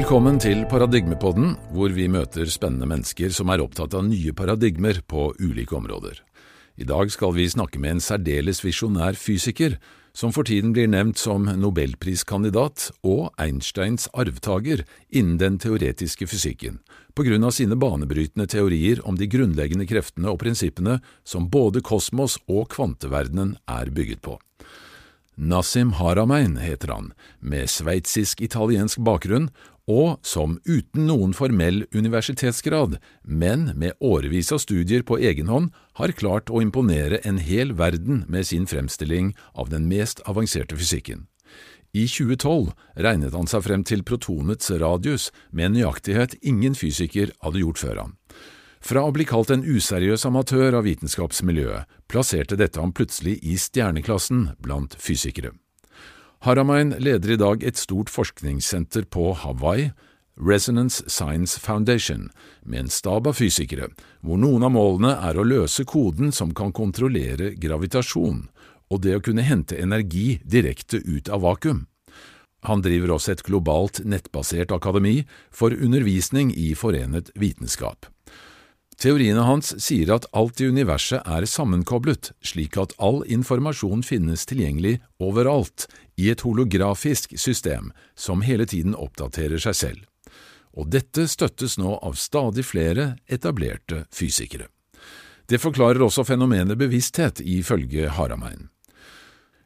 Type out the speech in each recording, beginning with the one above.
Velkommen til Paradigmepodden, hvor vi møter spennende mennesker som er opptatt av nye paradigmer på ulike områder. I dag skal vi snakke med en særdeles visjonær fysiker, som for tiden blir nevnt som nobelpriskandidat og Einsteins arvtaker innen den teoretiske fysikken, på grunn av sine banebrytende teorier om de grunnleggende kreftene og prinsippene som både kosmos og kvanteverdenen er bygget på. Nassim Haramein heter han, med sveitsisk-italiensk bakgrunn og som uten noen formell universitetsgrad, men med årevis av studier på egen hånd, har klart å imponere en hel verden med sin fremstilling av den mest avanserte fysikken. I 2012 regnet han seg frem til protonets radius med en nøyaktighet ingen fysiker hadde gjort før han. Fra å bli kalt en useriøs amatør av vitenskapsmiljøet, plasserte dette ham plutselig i stjerneklassen blant fysikere. Haramein leder i dag et stort forskningssenter på Hawaii, Resonance Science Foundation, med en stab av fysikere, hvor noen av målene er å løse koden som kan kontrollere gravitasjon, og det å kunne hente energi direkte ut av vakuum. Han driver også et globalt nettbasert akademi for undervisning i forenet vitenskap. Teoriene hans sier at alt i universet er sammenkoblet, slik at all informasjon finnes tilgjengelig overalt, i et holografisk system som hele tiden oppdaterer seg selv. Og dette støttes nå av stadig flere etablerte fysikere. Det forklarer også fenomenet bevissthet, ifølge Haramein.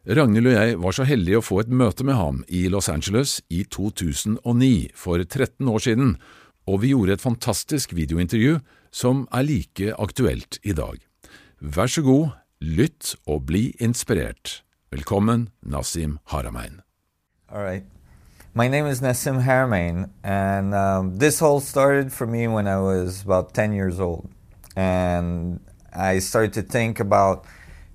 Ragnhild og jeg var så heldige å få et møte med ham i Los Angeles i 2009, for 13 år siden, og vi gjorde et fantastisk videointervju som er like aktuelt i dag. Vær så god, lytt og bli inspirert. Velkommen, Nassim Haramein. All right. My name is Nassim Haramein, and um, this all started for me when I was about 10 years old. And I started to think about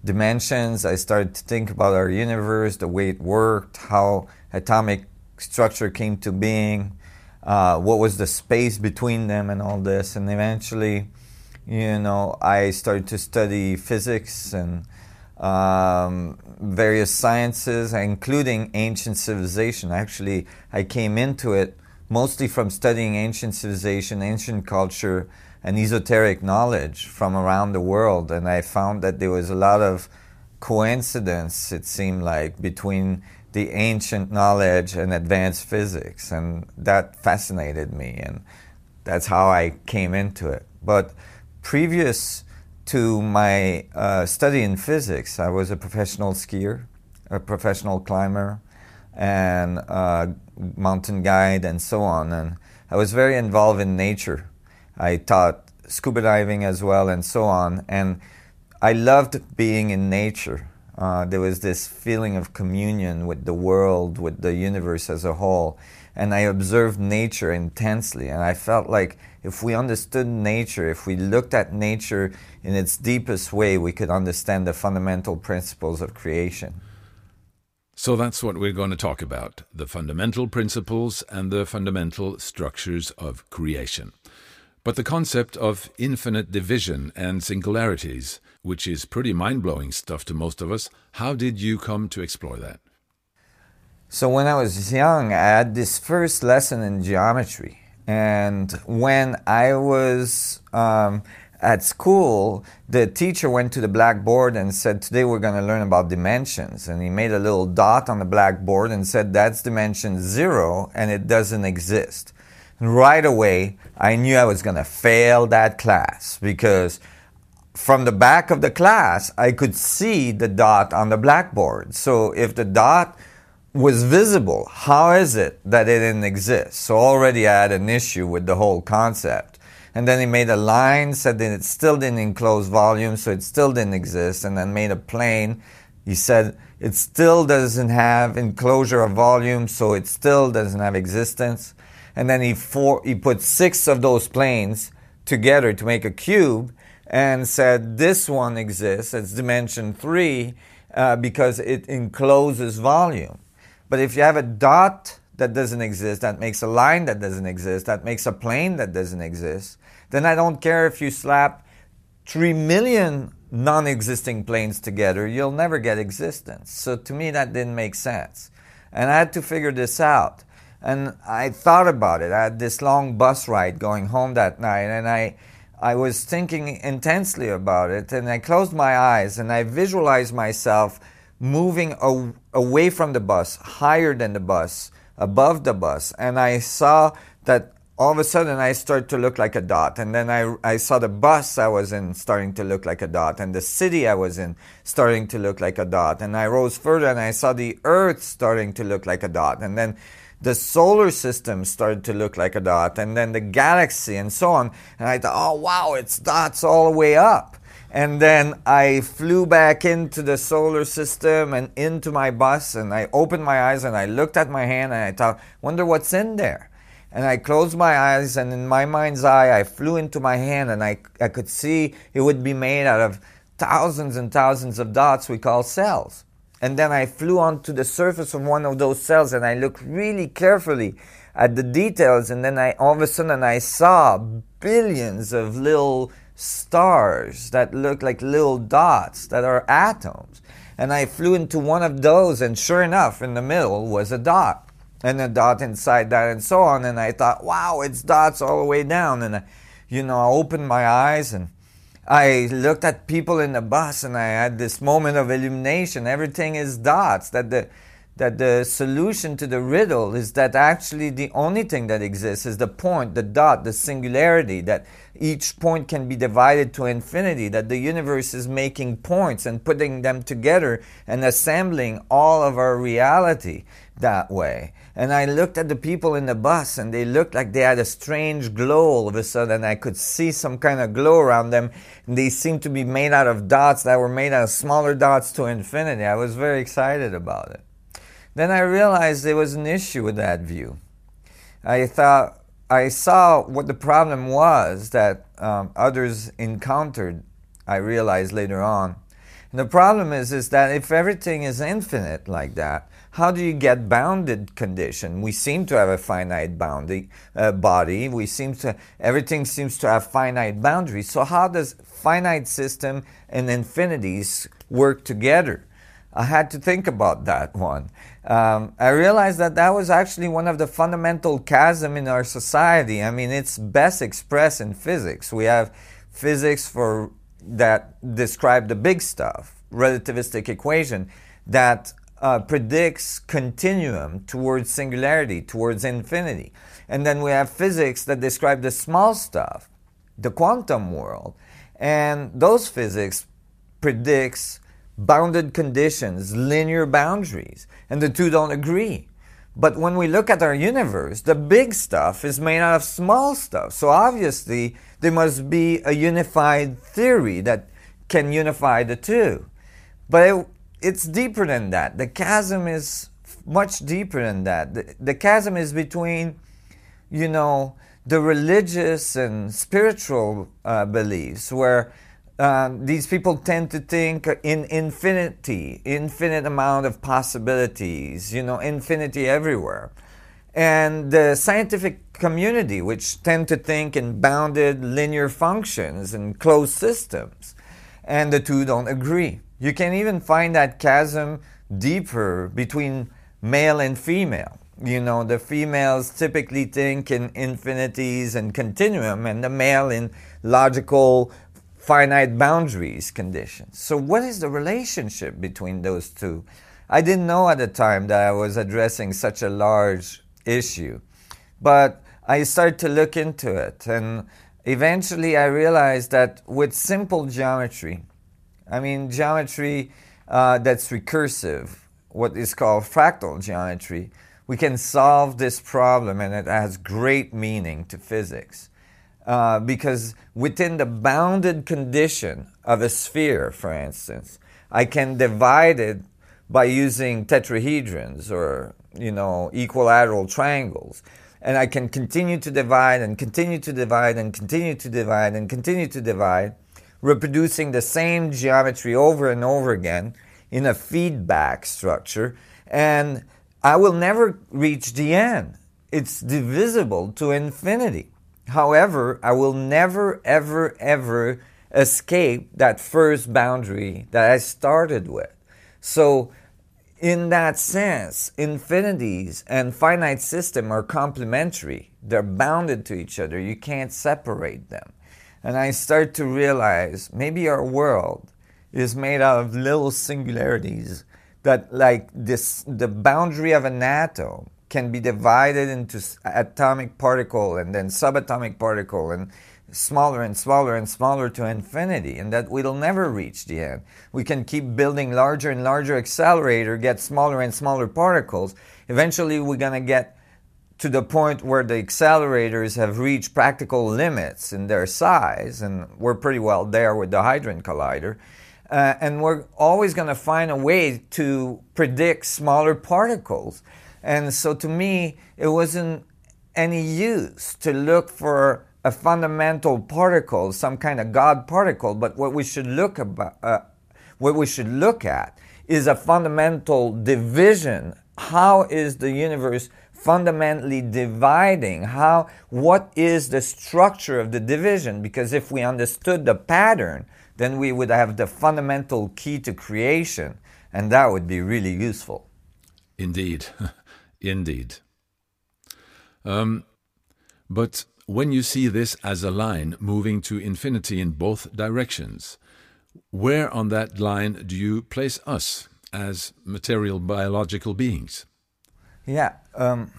dimensions, I started to think about our universe, the way it worked, how atomic structure came to being, uh, what was the space between them and all this. And eventually, you know, I started to study physics and um, various sciences, including ancient civilization. Actually, I came into it mostly from studying ancient civilization, ancient culture, and esoteric knowledge from around the world. And I found that there was a lot of coincidence, it seemed like, between the ancient knowledge and advanced physics, and that fascinated me, and that's how I came into it. But previous to my uh, study in physics, I was a professional skier, a professional climber, and a mountain guide, and so on. And I was very involved in nature. I taught scuba diving as well, and so on. And I loved being in nature. Uh, there was this feeling of communion with the world, with the universe as a whole. And I observed nature intensely. And I felt like if we understood nature, if we looked at nature in its deepest way, we could understand the fundamental principles of creation. So that's what we're going to talk about the fundamental principles and the fundamental structures of creation. But the concept of infinite division and singularities which is pretty mind blowing stuff to most of us. How did you come to explore that? So, when I was young, I had this first lesson in geometry. And when I was um, at school, the teacher went to the blackboard and said, Today we're going to learn about dimensions. And he made a little dot on the blackboard and said, That's dimension zero and it doesn't exist. And right away, I knew I was going to fail that class because from the back of the class, I could see the dot on the blackboard. So if the dot was visible, how is it that it didn't exist? So already I had an issue with the whole concept. And then he made a line, said that it still didn't enclose volume, so it still didn't exist, and then made a plane. He said it still doesn't have enclosure of volume, so it still doesn't have existence. And then he, four, he put six of those planes together to make a cube, and said this one exists, it's dimension three, uh, because it encloses volume. But if you have a dot that doesn't exist, that makes a line that doesn't exist, that makes a plane that doesn't exist, then I don't care if you slap three million non existing planes together, you'll never get existence. So to me, that didn't make sense. And I had to figure this out. And I thought about it. I had this long bus ride going home that night, and I, I was thinking intensely about it. And I closed my eyes and I visualized myself moving a- away from the bus, higher than the bus, above the bus. And I saw that all of a sudden I started to look like a dot. And then I, I saw the bus I was in starting to look like a dot, and the city I was in starting to look like a dot. And I rose further and I saw the earth starting to look like a dot. And then the solar system started to look like a dot, and then the galaxy, and so on. And I thought, oh, wow, it's dots all the way up. And then I flew back into the solar system and into my bus, and I opened my eyes and I looked at my hand and I thought, wonder what's in there. And I closed my eyes, and in my mind's eye, I flew into my hand, and I, I could see it would be made out of thousands and thousands of dots we call cells. And then I flew onto the surface of one of those cells, and I looked really carefully at the details, and then I all of a sudden I saw billions of little stars that look like little dots that are atoms. And I flew into one of those, and sure enough, in the middle was a dot and a dot inside that and so on. And I thought, wow, it's dots all the way down. And, I, you know, I opened my eyes and I looked at people in the bus and I had this moment of illumination. Everything is dots. That the, that the solution to the riddle is that actually the only thing that exists is the point, the dot, the singularity, that each point can be divided to infinity, that the universe is making points and putting them together and assembling all of our reality that way. And I looked at the people in the bus and they looked like they had a strange glow all of a sudden. I could see some kind of glow around them. And they seemed to be made out of dots that were made out of smaller dots to infinity. I was very excited about it. Then I realized there was an issue with that view. I thought, I saw what the problem was that um, others encountered, I realized later on. And the problem is, is that if everything is infinite like that, how do you get bounded condition? We seem to have a finite boundary, uh, body. We seem to everything seems to have finite boundaries. So how does finite system and infinities work together? I had to think about that one. Um, I realized that that was actually one of the fundamental chasm in our society. I mean, it's best expressed in physics. We have physics for that describe the big stuff, relativistic equation that uh, predicts continuum towards singularity, towards infinity. And then we have physics that describe the small stuff, the quantum world. And those physics predicts bounded conditions, linear boundaries, and the two don't agree. But when we look at our universe, the big stuff is made out of small stuff. So obviously, there must be a unified theory that can unify the two. But it, it's deeper than that. The chasm is much deeper than that. The, the chasm is between, you know, the religious and spiritual uh, beliefs, where uh, these people tend to think in infinity, infinite amount of possibilities, you know, infinity everywhere. And the scientific community, which tend to think in bounded linear functions and closed systems. And the two don't agree. You can even find that chasm deeper between male and female. You know, the females typically think in infinities and continuum, and the male in logical, finite boundaries conditions. So, what is the relationship between those two? I didn't know at the time that I was addressing such a large issue, but I started to look into it, and eventually I realized that with simple geometry, I mean, geometry uh, that's recursive, what is called fractal geometry, we can solve this problem and it has great meaning to physics. Uh, because within the bounded condition of a sphere, for instance, I can divide it by using tetrahedrons or you know equilateral triangles and I can continue to divide and continue to divide and continue to divide and continue to divide reproducing the same geometry over and over again in a feedback structure, and I will never reach the end. It's divisible to infinity. However, I will never, ever, ever escape that first boundary that I started with. So in that sense, infinities and finite system are complementary. They're bounded to each other. You can't separate them. And I start to realize maybe our world is made out of little singularities that like this the boundary of an atom can be divided into atomic particle and then subatomic particle and smaller and smaller and smaller to infinity and that we'll never reach the end. We can keep building larger and larger accelerator get smaller and smaller particles. Eventually we're going to get to the point where the accelerators have reached practical limits in their size and we're pretty well there with the hadron collider uh, and we're always going to find a way to predict smaller particles and so to me it wasn't any use to look for a fundamental particle, some kind of God particle, but what we should look about, uh, what we should look at is a fundamental division. How is the universe fundamentally dividing? How, what is the structure of the division? Because if we understood the pattern, then we would have the fundamental key to creation, and that would be really useful. Indeed, indeed. Um, but when you see this as a line moving to infinity in both directions, where on that line do you place us as material biological beings? Yeah. Um,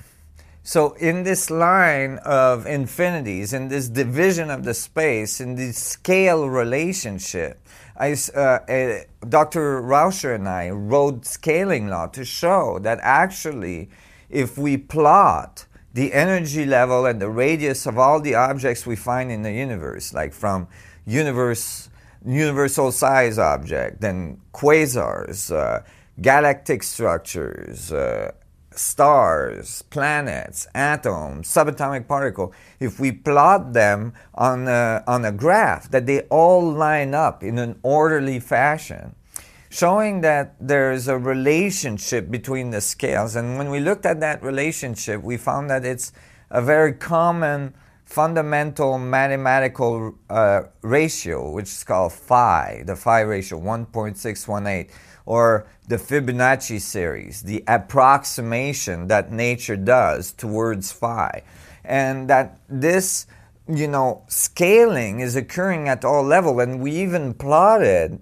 so, in this line of infinities, in this division of the space, in this scale relationship, I, uh, uh, Dr. Rauscher and I wrote scaling law to show that actually, if we plot the energy level and the radius of all the objects we find in the universe, like from universe, universal size object, then quasars, uh, galactic structures, uh, stars, planets, atoms, subatomic particle, if we plot them on a, on a graph, that they all line up in an orderly fashion, showing that there's a relationship between the scales. And when we looked at that relationship, we found that it's a very common fundamental mathematical uh, ratio, which is called phi, the phi ratio, 1.618, or the Fibonacci series, the approximation that nature does towards phi. And that this, you know, scaling is occurring at all level. And we even plotted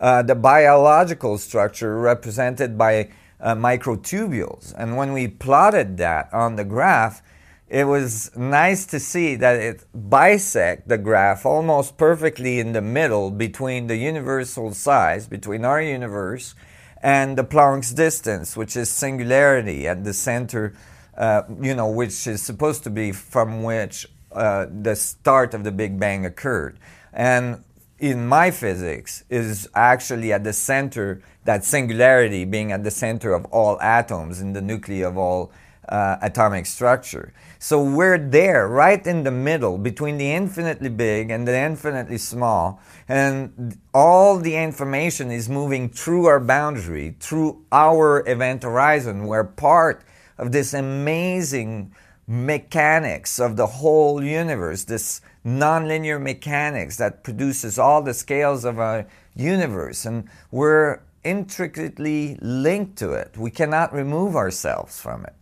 uh, the biological structure represented by uh, microtubules. And when we plotted that on the graph, it was nice to see that it bisect the graph almost perfectly in the middle between the universal size, between our universe, and the Planck's distance, which is singularity at the center, uh, you know, which is supposed to be from which uh, the start of the Big Bang occurred. And in my physics is actually at the center, that singularity being at the center of all atoms in the nuclei of all uh, atomic structure. So we're there, right in the middle, between the infinitely big and the infinitely small, and all the information is moving through our boundary, through our event horizon. We're part of this amazing mechanics of the whole universe, this nonlinear mechanics that produces all the scales of our universe. And we're intricately linked to it. We cannot remove ourselves from it.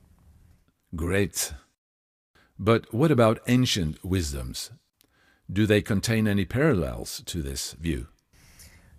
Great. But what about ancient wisdoms? Do they contain any parallels to this view?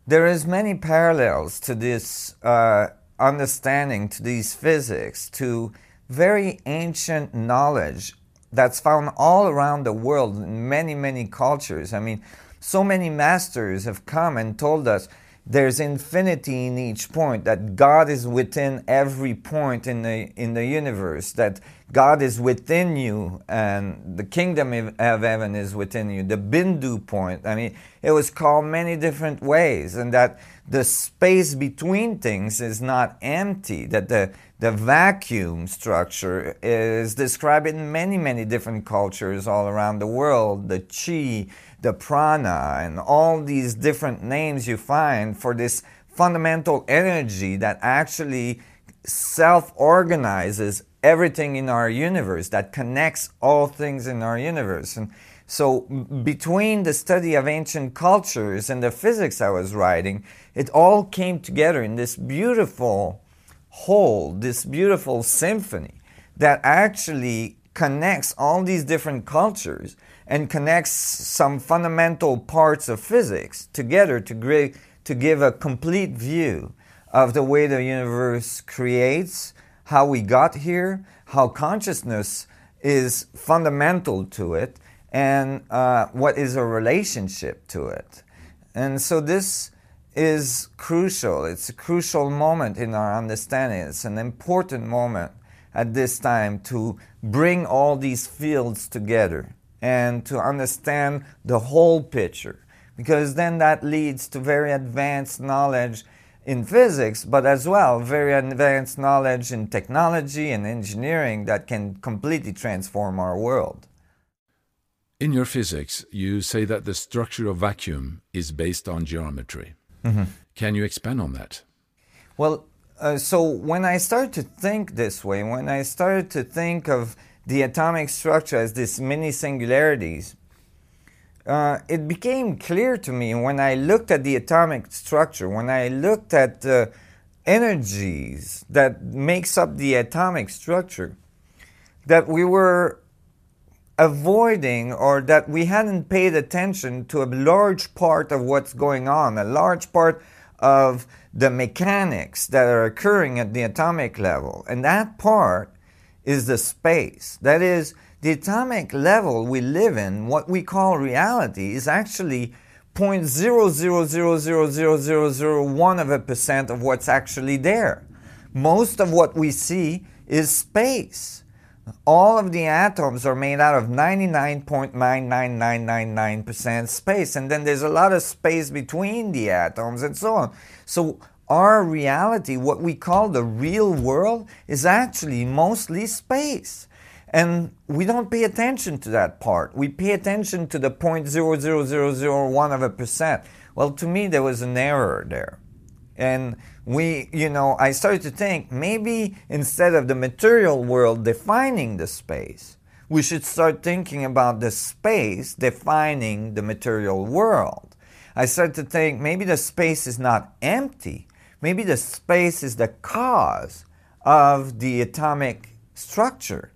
There is many parallels to this uh, understanding, to these physics, to very ancient knowledge that's found all around the world in many, many cultures. I mean, so many masters have come and told us there's infinity in each point, that God is within every point in the, in the universe, that God is within you, and the kingdom of heaven is within you, the Bindu point. I mean, it was called many different ways, and that the space between things is not empty, that the, the vacuum structure is described in many, many different cultures all around the world, the chi, the prana, and all these different names you find for this fundamental energy that actually self organizes everything in our universe, that connects all things in our universe. And so, between the study of ancient cultures and the physics I was writing, it all came together in this beautiful whole, this beautiful symphony that actually connects all these different cultures and connects some fundamental parts of physics together to, to give a complete view of the way the universe creates, how we got here, how consciousness is fundamental to it, and uh, what is a relationship to it. And so this is crucial. It's a crucial moment in our understanding. It's an important moment at this time to bring all these fields together and to understand the whole picture because then that leads to very advanced knowledge in physics, but as well very advanced knowledge in technology and engineering that can completely transform our world. In your physics, you say that the structure of vacuum is based on geometry. Mm-hmm. Can you expand on that? Well, uh, so when I started to think this way, when I started to think of the atomic structure as these mini singularities, uh, it became clear to me when I looked at the atomic structure, when I looked at the energies that makes up the atomic structure, that we were avoiding or that we hadn't paid attention to a large part of what's going on, a large part of the mechanics that are occurring at the atomic level. And that part is the space. That is, the atomic level we live in, what we call reality, is actually 0.0000001 of a percent of what's actually there. Most of what we see is space. All of the atoms are made out of 99.99999% space, and then there's a lot of space between the atoms and so on. So, our reality, what we call the real world, is actually mostly space. And we don't pay attention to that part. We pay attention to the 0.00001 of a percent. Well, to me, there was an error there. And we, you know, I started to think maybe instead of the material world defining the space, we should start thinking about the space defining the material world. I started to think maybe the space is not empty, maybe the space is the cause of the atomic structure.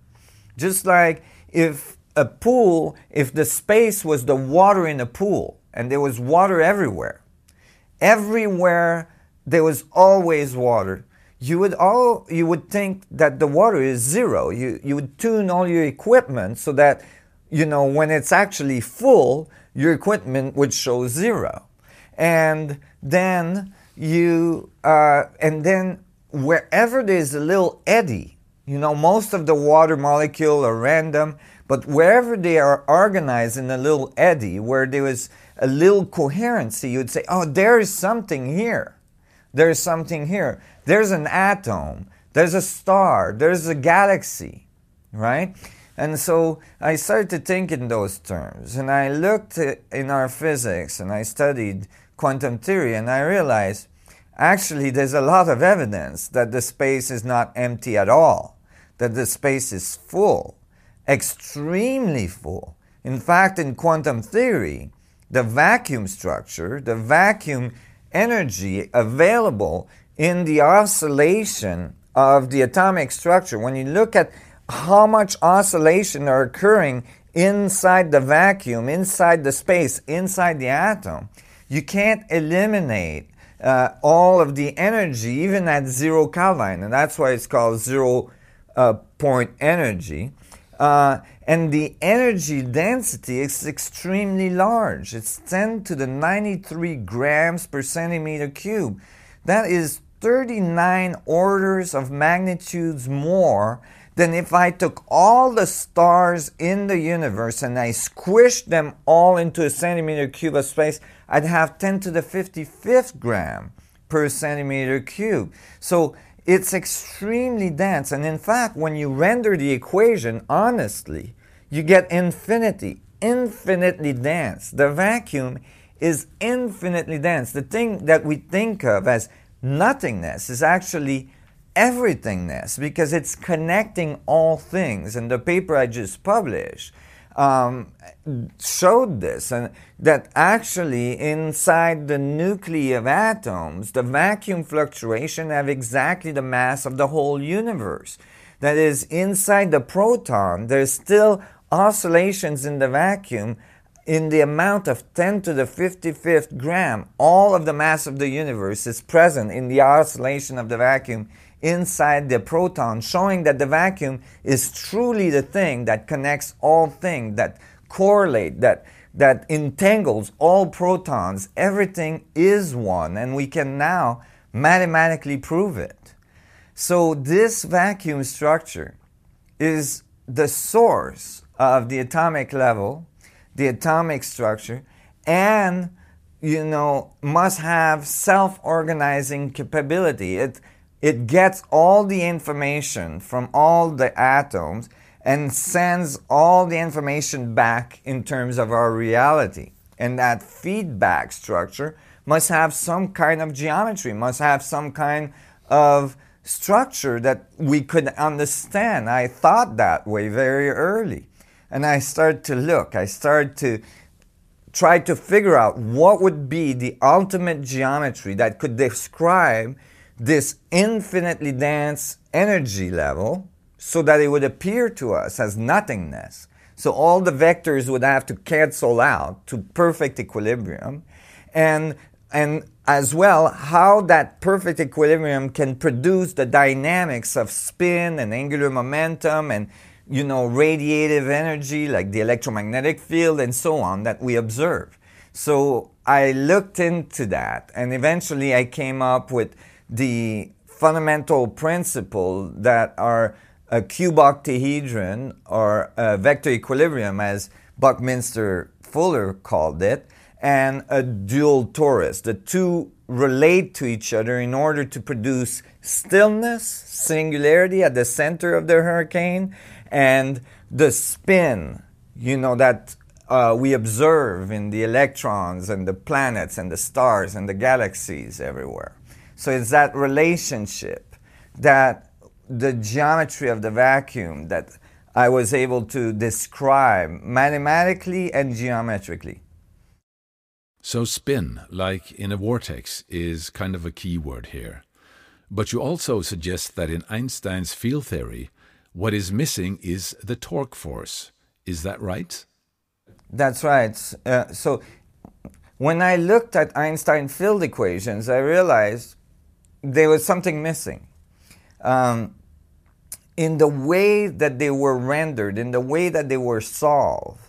Just like if a pool, if the space was the water in a pool and there was water everywhere, everywhere there was always water. You would all you would think that the water is zero. You you would tune all your equipment so that you know when it's actually full, your equipment would show zero, and then you uh, and then wherever there's a little eddy, you know most of the water molecule are random, but wherever they are organized in a little eddy, where there is a little coherency, you'd say, oh, there is something here. There's something here. There's an atom. There's a star. There's a galaxy, right? And so I started to think in those terms. And I looked in our physics and I studied quantum theory and I realized actually there's a lot of evidence that the space is not empty at all, that the space is full, extremely full. In fact, in quantum theory, the vacuum structure, the vacuum energy available in the oscillation of the atomic structure. When you look at how much oscillation are occurring inside the vacuum, inside the space, inside the atom, you can't eliminate uh, all of the energy, even at zero Kelvin, and that's why it's called zero uh, point energy. Uh, and the energy density is extremely large. It's 10 to the 93 grams per centimeter cube. That is 39 orders of magnitudes more than if I took all the stars in the universe and I squished them all into a centimeter cube of space, I'd have 10 to the 55th gram per centimeter cube. So it's extremely dense. And in fact, when you render the equation honestly, you get infinity, infinitely dense. The vacuum is infinitely dense. The thing that we think of as nothingness is actually everythingness because it's connecting all things. And the paper I just published um, showed this, and that actually inside the nuclei of atoms, the vacuum fluctuation have exactly the mass of the whole universe. That is, inside the proton, there's still oscillations in the vacuum in the amount of 10 to the 55th gram. All of the mass of the universe is present in the oscillation of the vacuum inside the proton, showing that the vacuum is truly the thing that connects all things, that correlate, that that entangles all protons. Everything is one, and we can now mathematically prove it. So this vacuum structure is the source of the atomic level, the atomic structure, and you know must have self-organizing capability. It it gets all the information from all the atoms and sends all the information back in terms of our reality. And that feedback structure must have some kind of geometry, must have some kind of structure that we could understand. I thought that way very early. And I started to look, I started to try to figure out what would be the ultimate geometry that could describe this infinitely dense energy level so that it would appear to us as nothingness. So all the vectors would have to cancel out to perfect equilibrium. And, and as well, how that perfect equilibrium can produce the dynamics of spin and angular momentum and you know, radiative energy like the electromagnetic field and so on that we observe. So I looked into that and eventually I came up with the fundamental principle that are a cube octahedron or a vector equilibrium, as Buckminster Fuller called it, and a dual torus. The two relate to each other in order to produce stillness, singularity at the center of the hurricane, and the spin, you know, that uh, we observe in the electrons and the planets and the stars and the galaxies everywhere. So it's that relationship that the geometry of the vacuum that I was able to describe mathematically and geometrically. So, spin, like in a vortex, is kind of a key word here. But you also suggest that in Einstein's field theory, what is missing is the torque force. Is that right? That's right. Uh, so, when I looked at Einstein field equations, I realized there was something missing. Um, in the way that they were rendered, in the way that they were solved.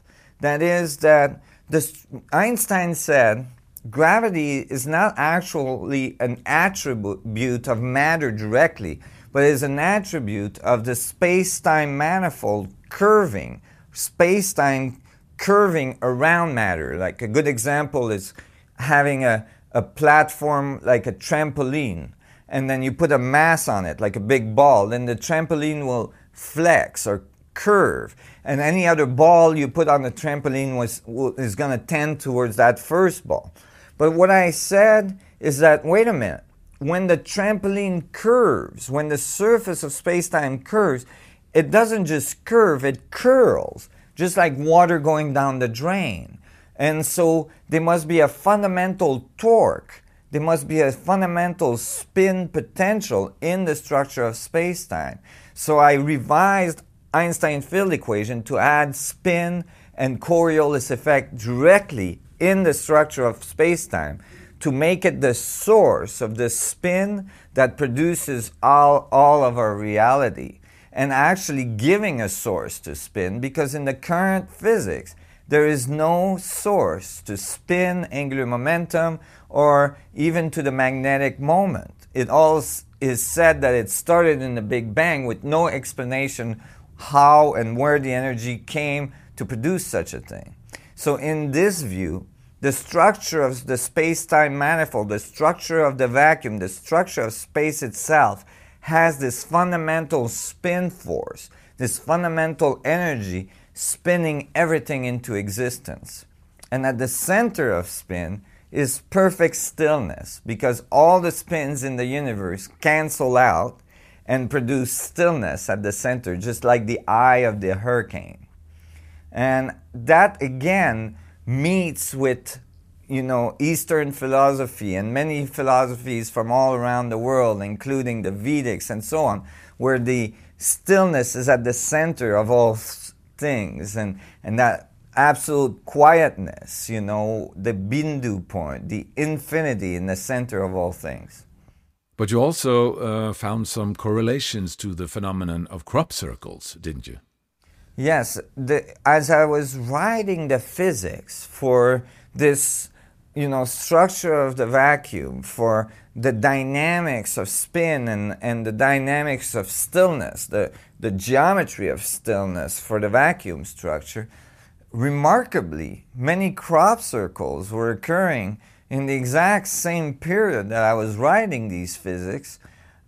That is, that this, Einstein said gravity is not actually an attribute of matter directly, but is an attribute of the space time manifold curving, space time curving around matter. Like a good example is having a, a platform like a trampoline and then you put a mass on it, like a big ball, then the trampoline will flex or curve. And any other ball you put on the trampoline was, is going to tend towards that first ball. But what I said is that, wait a minute, when the trampoline curves, when the surface of space time curves, it doesn't just curve, it curls, just like water going down the drain. And so there must be a fundamental torque there must be a fundamental spin potential in the structure of space-time. So I revised Einstein field equation to add spin and Coriolis effect directly in the structure of space-time to make it the source of the spin that produces all, all of our reality and actually giving a source to spin because in the current physics there is no source to spin angular momentum or even to the magnetic moment. It all is said that it started in the Big Bang with no explanation how and where the energy came to produce such a thing. So, in this view, the structure of the space time manifold, the structure of the vacuum, the structure of space itself has this fundamental spin force, this fundamental energy spinning everything into existence. And at the center of spin is perfect stillness because all the spins in the universe cancel out and produce stillness at the center, just like the eye of the hurricane. And that again meets with you know Eastern philosophy and many philosophies from all around the world, including the Vedics and so on, where the stillness is at the center of all things, and and that absolute quietness, you know, the bindu point, the infinity in the center of all things. But you also uh, found some correlations to the phenomenon of crop circles, didn't you? Yes, the, as I was writing the physics for this, you know, structure of the vacuum, for the dynamics of spin and, and the dynamics of stillness, the, the geometry of stillness for the vacuum structure, remarkably, many crop circles were occurring in the exact same period that I was writing these physics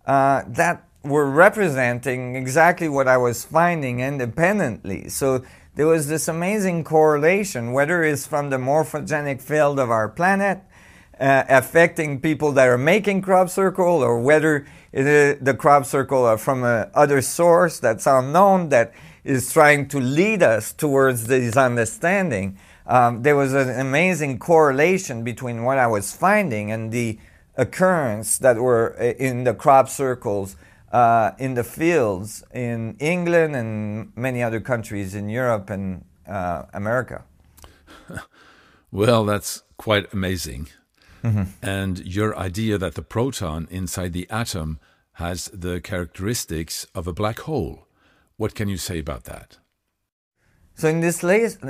uh, that were representing exactly what I was finding independently. So there was this amazing correlation, whether it's from the morphogenic field of our planet uh, affecting people that are making crop circle, or whether the crop circle are from a other source that's unknown that is trying to lead us towards this understanding. Um, there was an amazing correlation between what I was finding and the occurrence that were uh, in the crop circles uh, in the fields in England and many other countries in Europe and uh, America. well, that's quite amazing. Mm-hmm. And your idea that the proton inside the atom has the characteristics of a black hole. What can you say about that? So in this latest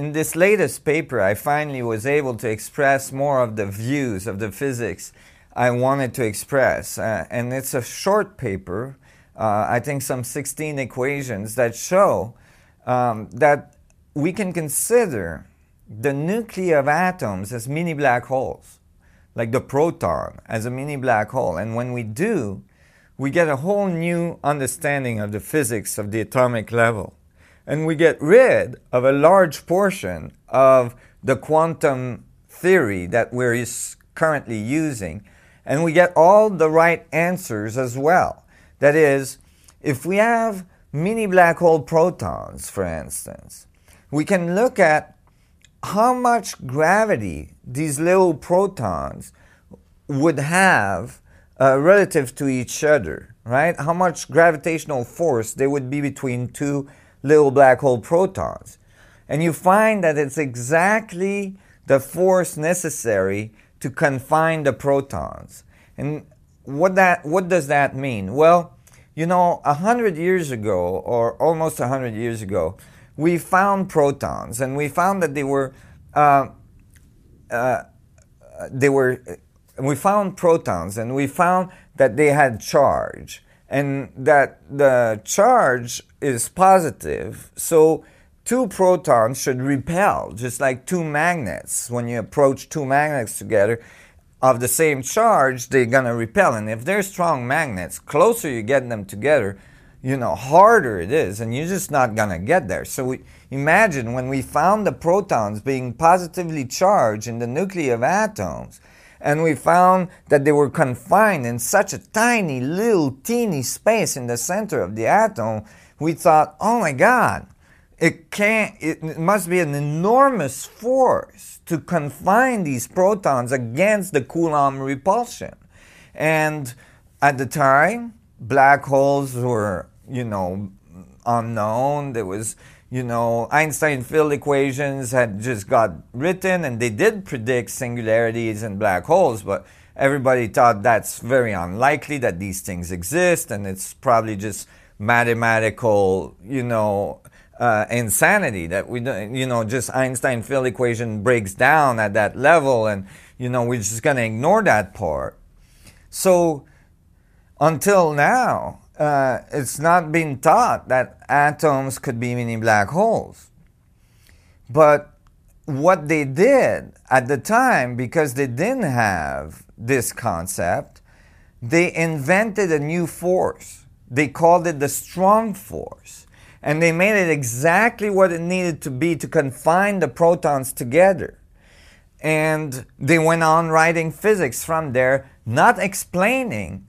in this latest paper, I finally was able to express more of the views of the physics I wanted to express. Uh, and it's a short paper, uh, I think some 16 equations that show um, that we can consider the nuclei of atoms as mini black holes, like the proton as a mini black hole. And when we do, we get a whole new understanding of the physics of the atomic level. And we get rid of a large portion of the quantum theory that we're currently using and we get all the right answers as well. That is, if we have mini black hole protons, for instance, we can look at how much gravity these little protons would have uh, relative to each other, right? How much gravitational force there would be between two little black hole protons. And you find that it's exactly the force necessary to confine the protons. And what that what does that mean? Well, you know, a hundred years ago, or almost a hundred years ago, we found protons, and we found that they were uh, uh, they were we found protons, and we found that they had charge, and that the charge is positive. So two protons should repel, just like two magnets. When you approach two magnets together of the same charge, they're gonna repel. And if they're strong magnets, closer you get them together, you know, harder it is, and you're just not gonna get there. So we, imagine when we found the protons being positively charged in the nuclei of atoms, and we found that they were confined in such a tiny little teeny space in the center of the atom, we thought, oh my God, it can't, it must be an enormous force to confine these protons against the Coulomb repulsion. And at the time, black holes were, you know, unknown. There was, you know, Einstein field equations had just got written and they did predict singularities and black holes, but everybody thought that's very unlikely that these things exist and it's probably just mathematical, you know, uh, insanity that we don't, you know, just Einstein field equation breaks down at that level and, you know, we're just going to ignore that part. So until now, uh, it's not been taught that atoms could be mini black holes. But what they did at the time, because they didn't have this concept, they invented a new force. They called it the strong force and they made it exactly what it needed to be to confine the protons together. And they went on writing physics from there, not explaining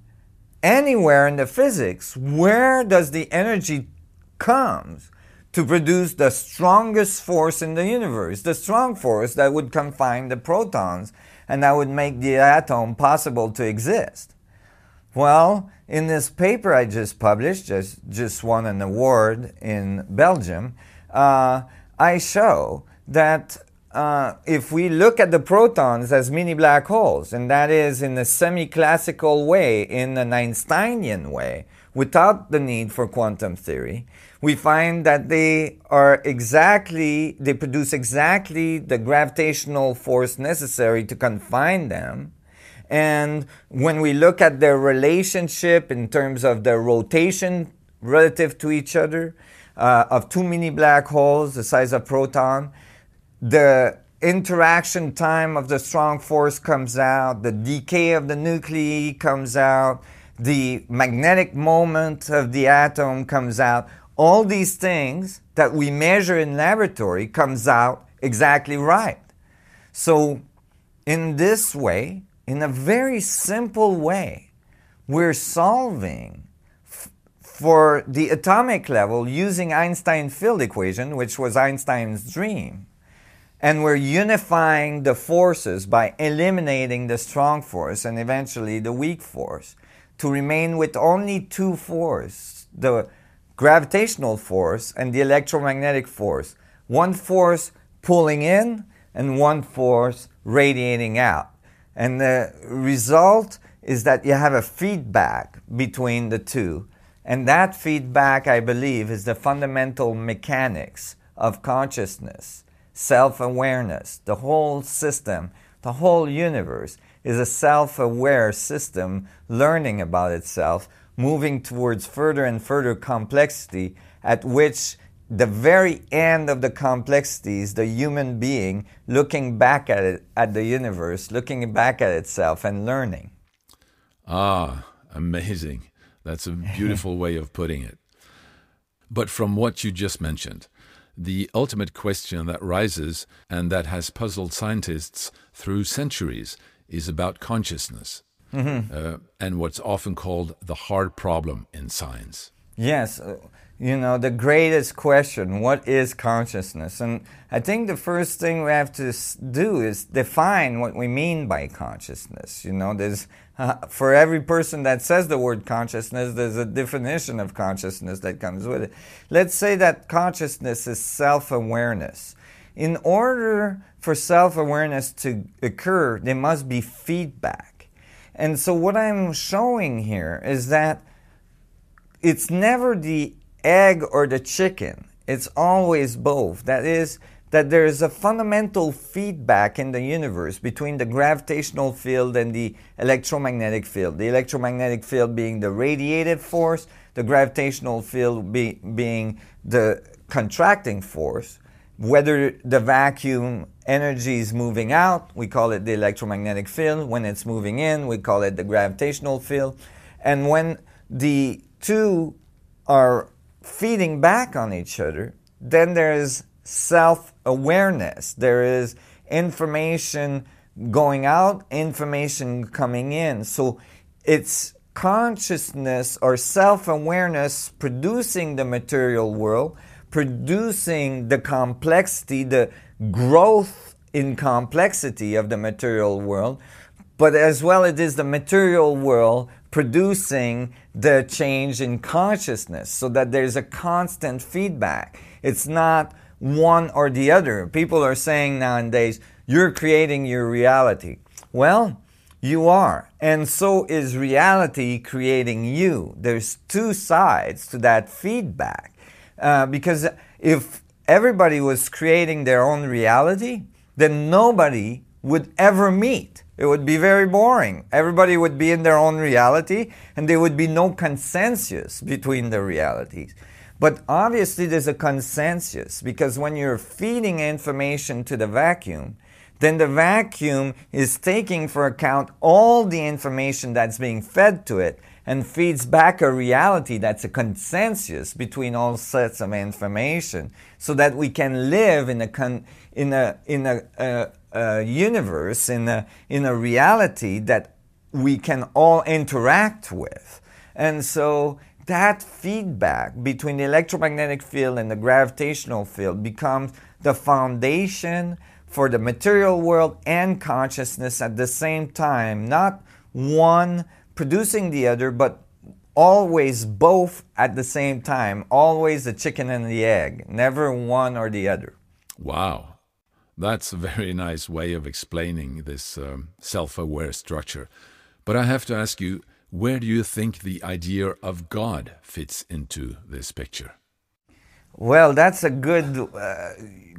anywhere in the physics where does the energy comes to produce the strongest force in the universe, the strong force that would confine the protons and that would make the atom possible to exist. Well, in this paper I just published, just, just won an award in Belgium, uh, I show that uh, if we look at the protons as mini black holes, and that is in a semi classical way, in an Einsteinian way, without the need for quantum theory, we find that they are exactly, they produce exactly the gravitational force necessary to confine them. And when we look at their relationship in terms of their rotation relative to each other, uh, of two mini black holes the size of proton, the interaction time of the strong force comes out, the decay of the nuclei comes out, the magnetic moment of the atom comes out. All these things that we measure in laboratory comes out exactly right. So in this way, in a very simple way, we're solving for the atomic level using Einstein field equation, which was Einstein's dream. And we're unifying the forces by eliminating the strong force and eventually the weak force to remain with only two forces the gravitational force and the electromagnetic force. One force pulling in and one force radiating out. And the result is that you have a feedback between the two. And that feedback, I believe, is the fundamental mechanics of consciousness self awareness. The whole system, the whole universe is a self aware system learning about itself, moving towards further and further complexity, at which the very end of the complexity is the human being looking back at it, at the universe, looking back at itself and learning. Ah, amazing. That's a beautiful way of putting it. But from what you just mentioned, the ultimate question that rises and that has puzzled scientists through centuries is about consciousness mm-hmm. uh, and what's often called the hard problem in science. Yes. Uh, you know, the greatest question what is consciousness? And I think the first thing we have to do is define what we mean by consciousness. You know, there's for every person that says the word consciousness, there's a definition of consciousness that comes with it. Let's say that consciousness is self awareness. In order for self awareness to occur, there must be feedback. And so, what I'm showing here is that it's never the egg or the chicken. It's always both. That is, that there is a fundamental feedback in the universe between the gravitational field and the electromagnetic field. The electromagnetic field being the radiated force, the gravitational field be, being the contracting force. Whether the vacuum energy is moving out, we call it the electromagnetic field. When it's moving in, we call it the gravitational field. And when the two are feeding back on each other, then there is self awareness. There is information going out, information coming in. So it's consciousness or self awareness producing the material world, producing the complexity, the growth in complexity of the material world, but as well it is the material world producing the change in consciousness so that there's a constant feedback. It's not one or the other. People are saying nowadays, you're creating your reality. Well, you are. And so is reality creating you. There's two sides to that feedback. Uh, because if everybody was creating their own reality, then nobody would ever meet. It would be very boring. Everybody would be in their own reality, and there would be no consensus between the realities. But obviously, there's a consensus because when you're feeding information to the vacuum, then the vacuum is taking for account all the information that's being fed to it and feeds back a reality that's a consensus between all sets of information so that we can live in a, con- in a, in a, uh, uh, universe, in a, in a reality that we can all interact with. And so that feedback between the electromagnetic field and the gravitational field becomes the foundation for the material world and consciousness at the same time, not one producing the other, but always both at the same time, always the chicken and the egg, never one or the other. Wow. That's a very nice way of explaining this um, self aware structure. But I have to ask you, where do you think the idea of God fits into this picture? Well, that's a good uh,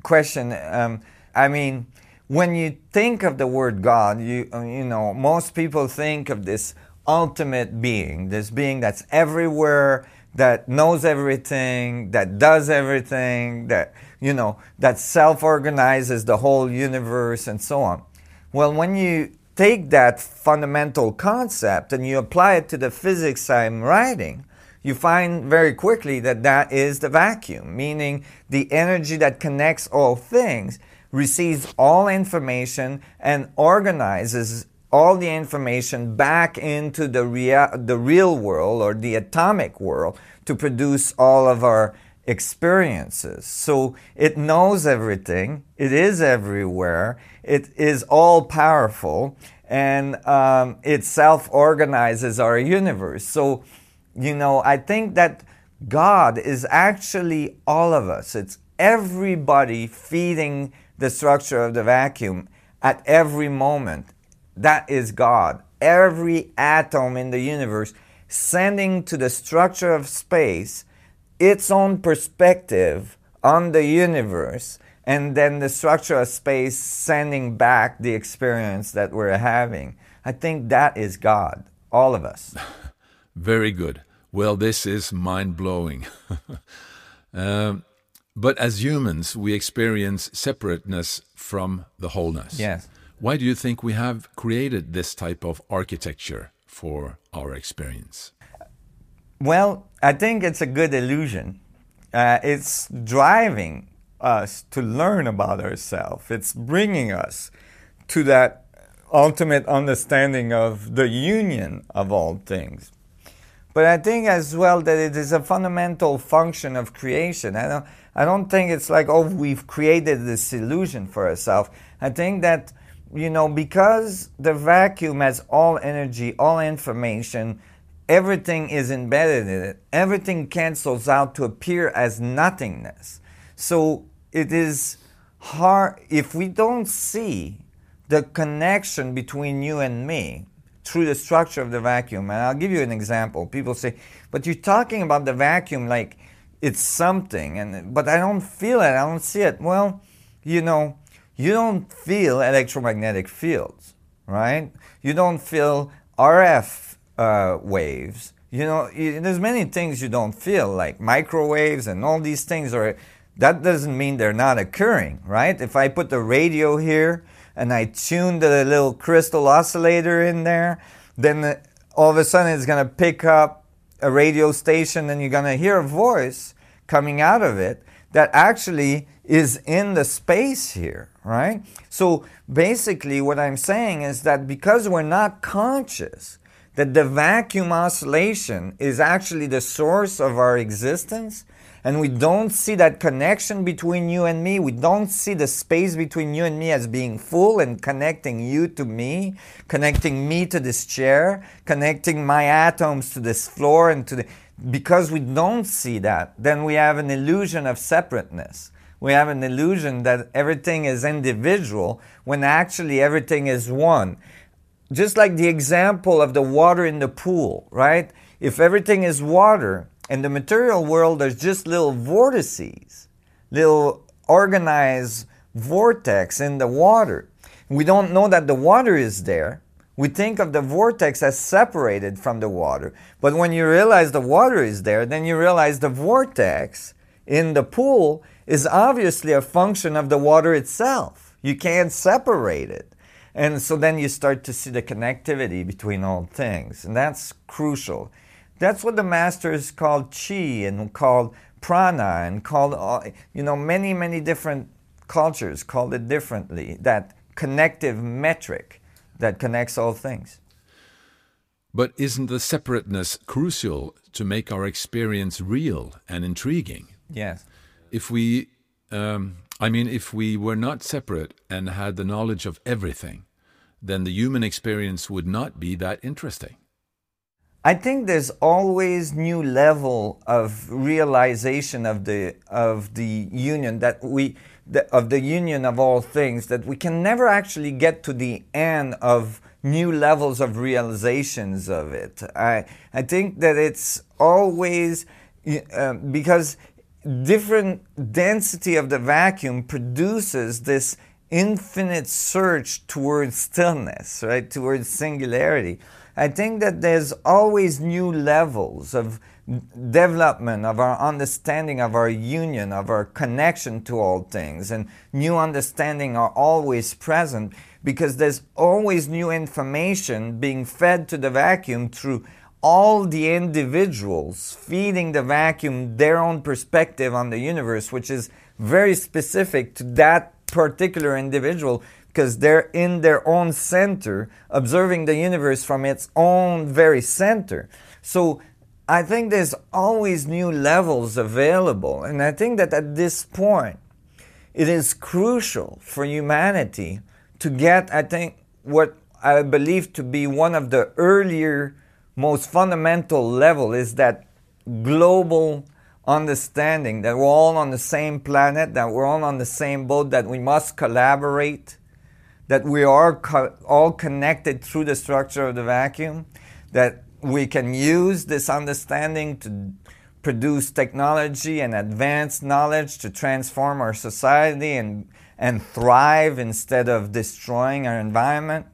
question. Um, I mean, when you think of the word God, you you know most people think of this ultimate being, this being that's everywhere, that knows everything, that does everything, that you know that self-organizes the whole universe and so on. Well, when you take that fundamental concept and you apply it to the physics I'm writing, you find very quickly that that is the vacuum, meaning the energy that connects all things receives all information and organizes all the information back into the, rea- the real world or the atomic world to produce all of our experiences. So it knows everything, it is everywhere, it is all powerful, and um, it self organizes our universe. So, you know, I think that God is actually all of us. It's everybody feeding the structure of the vacuum at every moment. That is God. Every atom in the universe sending to the structure of space its own perspective on the universe, and then the structure of space sending back the experience that we're having. I think that is God, all of us. Very good. Well, this is mind blowing. um, but as humans, we experience separateness from the wholeness. Yes. Why do you think we have created this type of architecture for our experience? Well, I think it's a good illusion. Uh, it's driving us to learn about ourselves. It's bringing us to that ultimate understanding of the union of all things. But I think as well that it is a fundamental function of creation. I don't, I don't think it's like, oh, we've created this illusion for ourselves. I think that, you know, because the vacuum has all energy, all information, everything is embedded in it, everything cancels out to appear as nothingness. So it is hard, if we don't see the connection between you and me, through the structure of the vacuum. And I'll give you an example. People say, but you're talking about the vacuum like it's something, and but I don't feel it, I don't see it. Well, you know, you don't feel electromagnetic fields, right? You don't feel RF uh, waves. You know, there's many things you don't feel, like microwaves and all these things are. That doesn't mean they're not occurring, right? If I put the radio here and I tune the little crystal oscillator in there, then all of a sudden it's going to pick up a radio station and you're going to hear a voice coming out of it that actually is in the space here, right? So basically, what I'm saying is that because we're not conscious that the vacuum oscillation is actually the source of our existence, and we don't see that connection between you and me. We don't see the space between you and me as being full and connecting you to me, connecting me to this chair, connecting my atoms to this floor and to the. Because we don't see that, then we have an illusion of separateness. We have an illusion that everything is individual when actually everything is one. Just like the example of the water in the pool, right? If everything is water, in the material world, there's just little vortices, little organized vortex in the water. We don't know that the water is there. We think of the vortex as separated from the water. But when you realize the water is there, then you realize the vortex in the pool is obviously a function of the water itself. You can't separate it. And so then you start to see the connectivity between all things. And that's crucial. That's what the masters called chi and called prana and called, you know, many, many different cultures called it differently. That connective metric that connects all things. But isn't the separateness crucial to make our experience real and intriguing? Yes. If we, um, I mean, if we were not separate and had the knowledge of everything, then the human experience would not be that interesting. I think there's always new level of realization of the of the union that we the, of the union of all things that we can never actually get to the end of new levels of realizations of it. I I think that it's always uh, because different density of the vacuum produces this infinite search towards stillness, right? Towards singularity. I think that there's always new levels of development of our understanding of our union, of our connection to all things, and new understanding are always present because there's always new information being fed to the vacuum through all the individuals feeding the vacuum their own perspective on the universe, which is very specific to that particular individual because they're in their own center, observing the universe from its own very center. So I think there's always new levels available. And I think that at this point, it is crucial for humanity to get, I think, what I believe to be one of the earlier, most fundamental level is that global understanding that we're all on the same planet, that we're all on the same boat, that we must collaborate, that we are co- all connected through the structure of the vacuum, that we can use this understanding to produce technology and advance knowledge to transform our society and, and thrive instead of destroying our environment.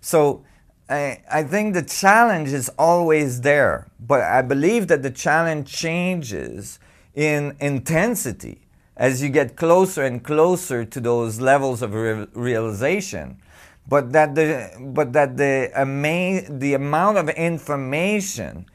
So I, I think the challenge is always there, but I believe that the challenge changes in intensity as you get closer and closer to those levels of re- realization but that the but that the ama- the amount of information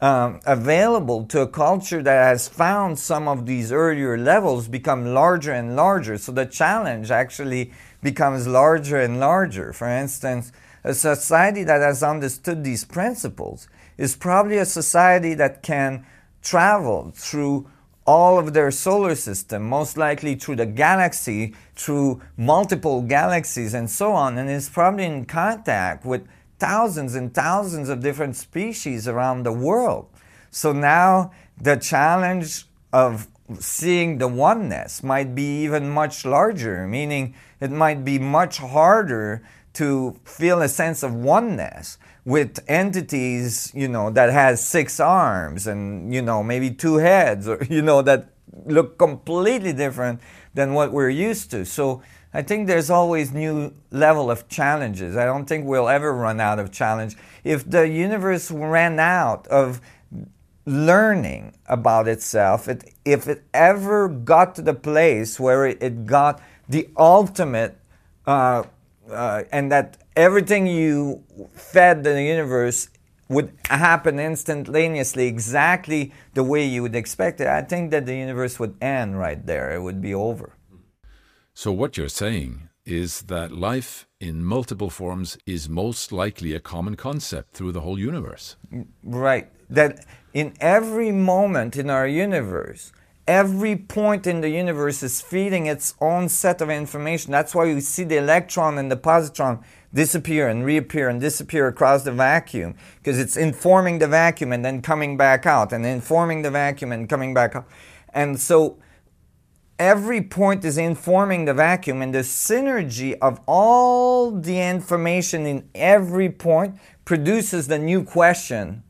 um, available to a culture that has found some of these earlier levels become larger and larger. So the challenge actually becomes larger and larger. For instance, a society that has understood these principles is probably a society that can travel through all of their solar system, most likely through the galaxy, through multiple galaxies, and so on, and is probably in contact with thousands and thousands of different species around the world. So now the challenge of seeing the oneness might be even much larger, meaning it might be much harder to feel a sense of oneness with entities, you know, that has six arms and, you know, maybe two heads or, you know, that look completely different than what we're used to. So I think there's always new level of challenges. I don't think we'll ever run out of challenge. If the universe ran out of learning about itself, it, if it ever got to the place where it, it got the ultimate uh, uh, and that everything you fed the universe would happen instantaneously, exactly the way you would expect it, I think that the universe would end right there. It would be over. So, what you're saying is that life in multiple forms is most likely a common concept through the whole universe. Right. That in every moment in our universe, every point in the universe is feeding its own set of information. That's why you see the electron and the positron disappear and reappear and disappear across the vacuum because it's informing the vacuum and then coming back out and informing the vacuum and coming back out. And so every point is informing the vacuum and the synergy of all the information in every point produces the new question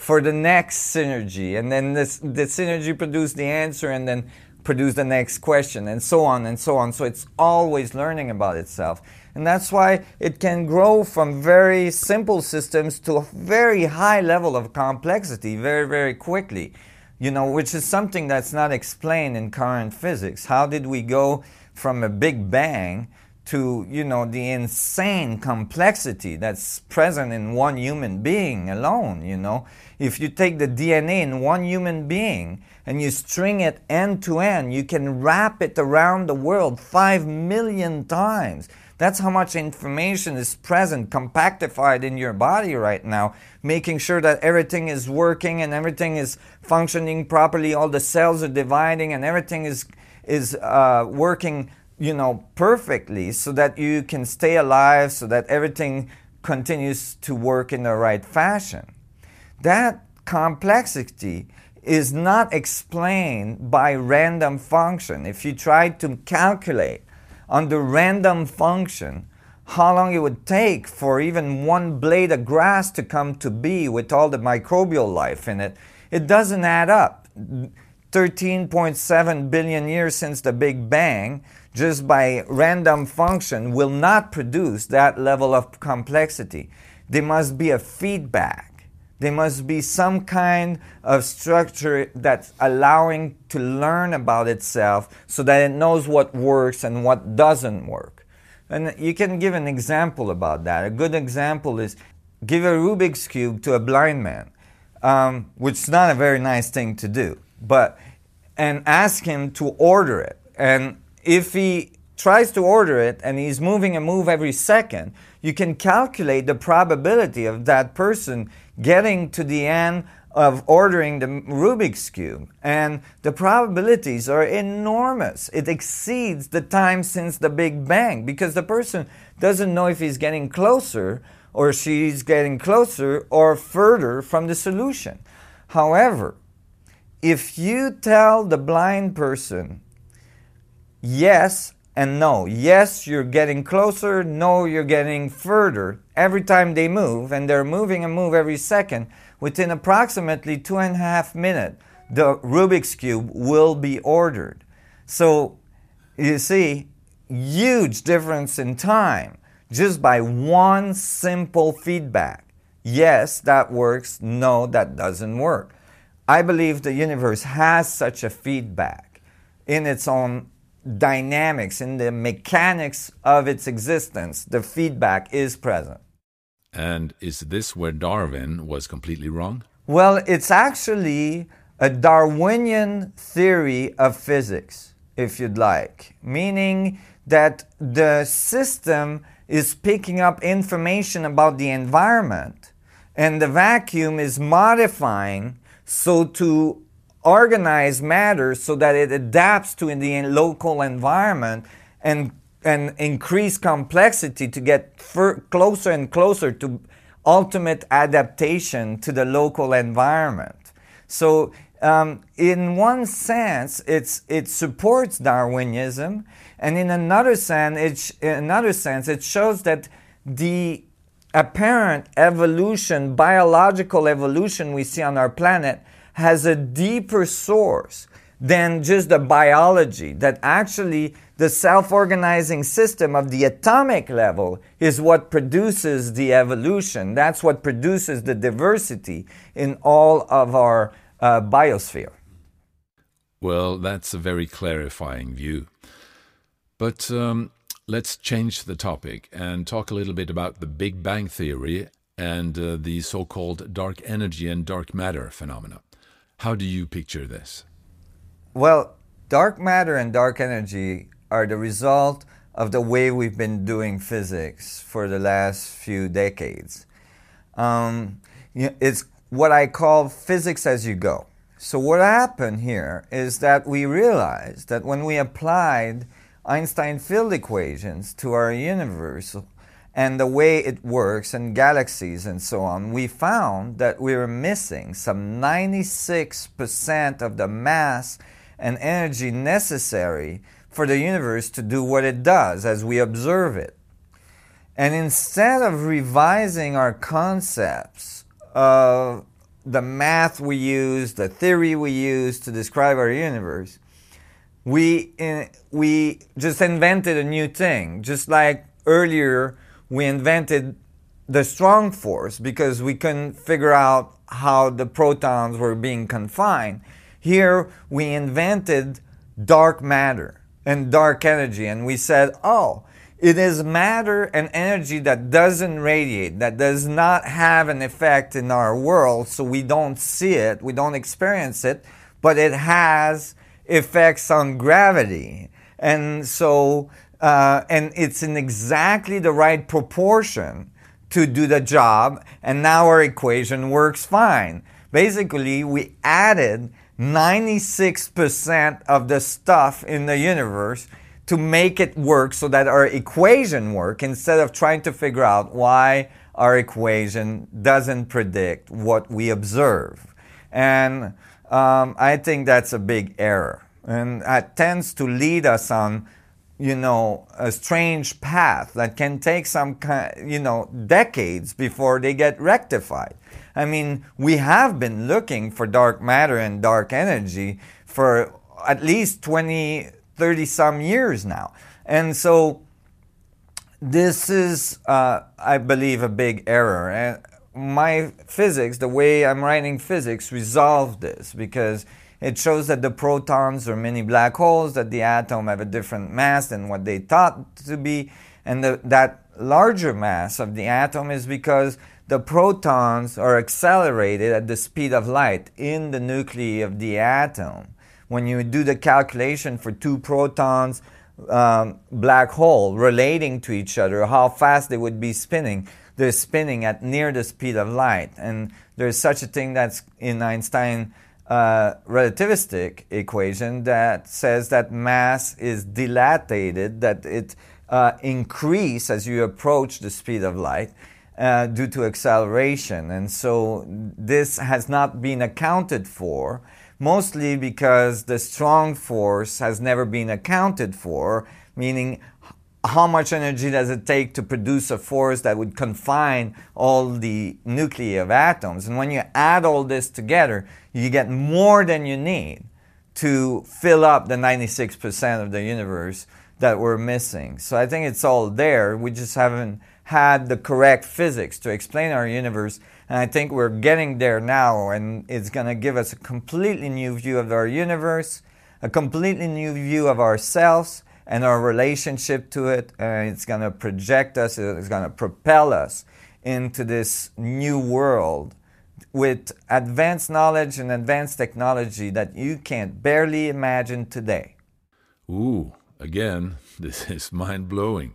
for the next synergy and then this the synergy produce the answer and then produce the next question and so on and so on so it's always learning about itself and that's why it can grow from very simple systems to a very high level of complexity very, very quickly. You know, which is something that's not explained in current physics. How did we go from a big bang to, you know, the insane complexity that's present in one human being alone, you know? If you take the DNA in one human being and you string it end to end, you can wrap it around the world five million times That's how much information is present, compactified in your body right now, making sure that everything is working and everything is functioning properly. All the cells are dividing and everything is is uh, working, you know, perfectly, so that you can stay alive, so that everything continues to work in the right fashion. That complexity is not explained by random function. If you try to calculate on the random function how long it would take for even one blade of grass to come to be with all the microbial life in it, it doesn't add up. 13.7 billion years since the Big Bang, just by random function, will not produce that level of complexity. There must be a feedback there must be some kind of structure that's allowing to learn about itself so that it knows what works and what doesn't work. And you can give an example about that. A good example is give a Rubik's Cube to a blind man, um, which is not a very nice thing to do, but and ask him to order it. And if he tries to order it and he's moving a move every second, you can calculate the probability of that person getting to the end of ordering the Rubik's Cube. And the probabilities are enormous. It exceeds the time since the Big Bang because the person doesn't know if he's getting closer or she's getting closer or further from the solution. However, if you tell the blind person, yes, and no. Yes, you're getting closer. No, you're getting further. Every time they move, and they're moving and move every second, within approximately two and a half minutes, the Rubik's Cube will be ordered. So, you see, huge difference in time just by one simple feedback. Yes, that works. No, that doesn't work. I believe the universe has such a feedback in its own dynamics, in the mechanics of its existence, the feedback is present. And is this where Darwin was completely wrong? Well, it's actually a Darwinian theory of physics, if you'd like, meaning that the system is picking up information about the environment and the vacuum is modifying so to organize matter so that it adapts to the local environment and and increase complexity to get closer and closer to ultimate adaptation to the local environment. So, um, in one sense, it's, it supports Darwinism, and in another sense, it, in another sense, it shows that the apparent evolution, biological evolution we see on our planet, has a deeper source than just the biology, that actually the self organizing system of the atomic level is what produces the evolution. That's what produces the diversity in all of our uh, biosphere. Well, that's a very clarifying view. But um, let's change the topic and talk a little bit about the Big Bang Theory and uh, the so called dark energy and dark matter phenomena. How do you picture this? Well, dark matter and dark energy are the result of the way we've been doing physics for the last few decades. Um, it's what I call physics as you go. So, what happened here is that we realized that when we applied Einstein field equations to our universe, and the way it works and galaxies and so on, we found that we were missing some 96% of the mass and energy necessary for the universe to do what it does as we observe it. And instead of revising our concepts of the math we use, the theory we use to describe our universe, we, in, we just invented a new thing. Just like earlier, we invented the strong force because we couldn't figure out how the protons were being confined. Here we invented dark matter and dark energy, and we said, oh, it is matter and energy that doesn't radiate, that does not have an effect in our world, so we don't see it, we don't experience it, but it has effects on gravity. And so uh, and it's in exactly the right proportion to do the job, and now our equation works fine. Basically, we added 96% of the stuff in the universe to make it work so that our equation work instead of trying to figure out why our equation doesn't predict what we observe. And um, I think that's a big error. And that tends to lead us on you know, a strange path that can take some, you know, decades before they get rectified. I mean, we have been looking for dark matter and dark energy for at least 20, 30 some years now. And so this is, uh, I believe, a big error. And my physics, the way I'm writing physics, resolved this because it shows that the protons are mini black holes, that the atom have a different mass than what they thought to be, and the, that larger mass of the atom is because the protons are accelerated at the speed of light in the nuclei of the atom. When you do the calculation for two protons, um, black hole relating to each other, how fast they would be spinning, they're spinning at near the speed of light. And there's such a thing that's in Einstein uh, relativistic equation that says that mass is dilated, that it uh, increase as you approach the speed of light uh, due to acceleration. And so this has not been accounted for, mostly because the strong force has never been accounted for, meaning how much energy does it take to produce a force that would confine all the nuclei of atoms? And when you add all this together, you get more than you need to fill up the 96% of the universe that we're missing. So I think it's all there. We just haven't had the correct physics to explain our universe. And I think we're getting there now, and it's going to give us a completely new view of our universe, a completely new view of ourselves and our relationship to it. And it's going to project us, it's going to propel us into this new world with advanced knowledge and advanced technology that you can't barely imagine today. Ooh, again, this is mind blowing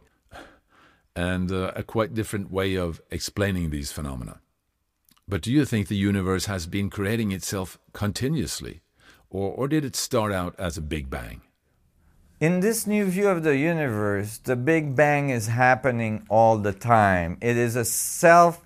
and uh, a quite different way of explaining these phenomena. But do you think the universe has been creating itself continuously, or, or did it start out as a Big Bang? In this new view of the universe, the Big Bang is happening all the time. It is a self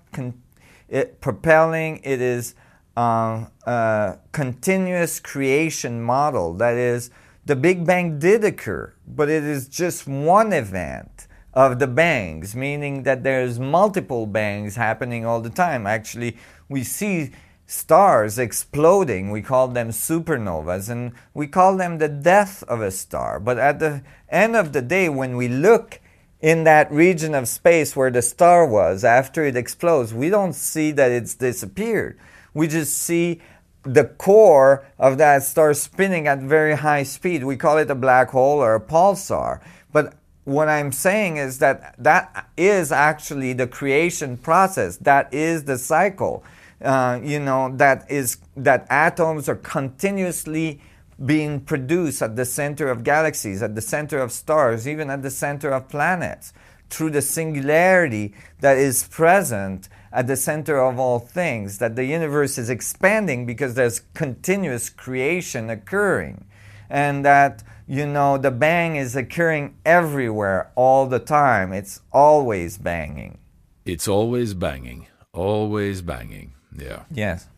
propelling, it is uh, a continuous creation model. That is, the Big Bang did occur, but it is just one event of the bangs, meaning that there's multiple bangs happening all the time. Actually, we see stars exploding. We call them supernovas, and we call them the death of a star. But at the end of the day, when we look in that region of space where the star was after it explodes, we don't see that it's disappeared. We just see the core of that star spinning at very high speed. We call it a black hole or a pulsar. But what I'm saying is that that is actually the creation process. That is the cycle. Uh, you know, that is that atoms are continuously being produced at the center of galaxies, at the center of stars, even at the center of planets, through the singularity that is present at the center of all things, that the universe is expanding because there's continuous creation occurring, and that, you know, the bang is occurring everywhere all the time. It's always banging. It's always banging, always banging. Yeah. Yes.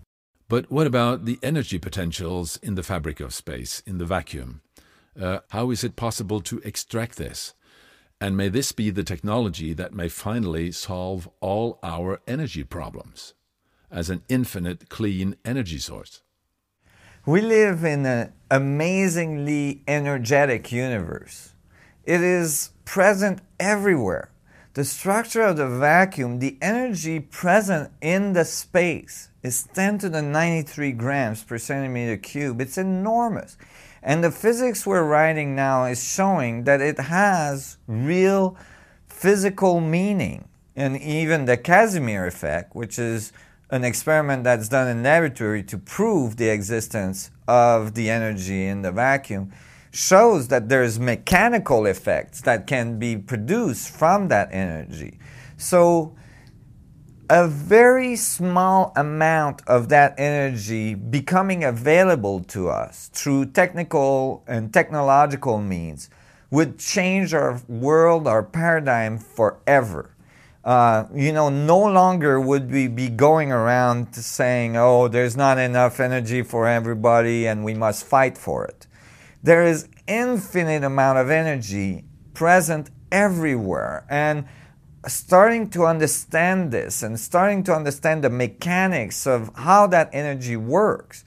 But what about the energy potentials in the fabric of space, in the vacuum? Uh, how is it possible to extract this? And may this be the technology that may finally solve all our energy problems as an infinite clean energy source? We live in an amazingly energetic universe. It is present everywhere the structure of the vacuum, the energy present in the space is 10 to the 93 grams per centimeter cube. It's enormous. And the physics we're writing now is showing that it has real physical meaning. And even the Casimir effect, which is an experiment that's done in laboratory to prove the existence of the energy in the vacuum, shows that there's mechanical effects that can be produced from that energy. So a very small amount of that energy becoming available to us through technical and technological means would change our world, our paradigm forever. Uh, you know, no longer would we be going around saying, oh, there's not enough energy for everybody and we must fight for it. There is infinite amount of energy present everywhere. And starting to understand this and starting to understand the mechanics of how that energy works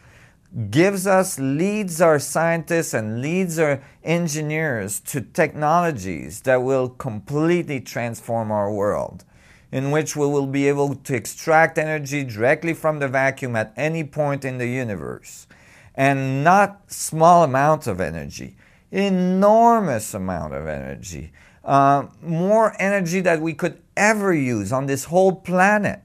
gives us, leads our scientists and leads our engineers to technologies that will completely transform our world, in which we will be able to extract energy directly from the vacuum at any point in the universe. And not small amounts of energy, enormous amount of energy. Uh, more energy that we could ever use on this whole planet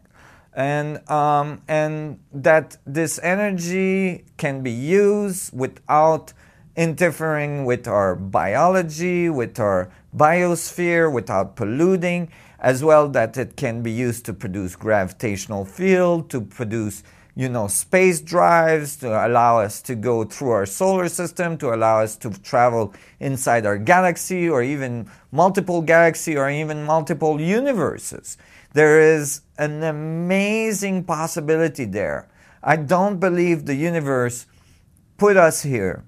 and um, and that this energy can be used without interfering with our biology, with our biosphere, without polluting, as well that it can be used to produce gravitational field, to produce you know space drives, to allow us to go through our solar system, to allow us to travel inside our galaxy, or even multiple galaxy, or even multiple universes. There is an amazing possibility there. I don't believe the universe put us here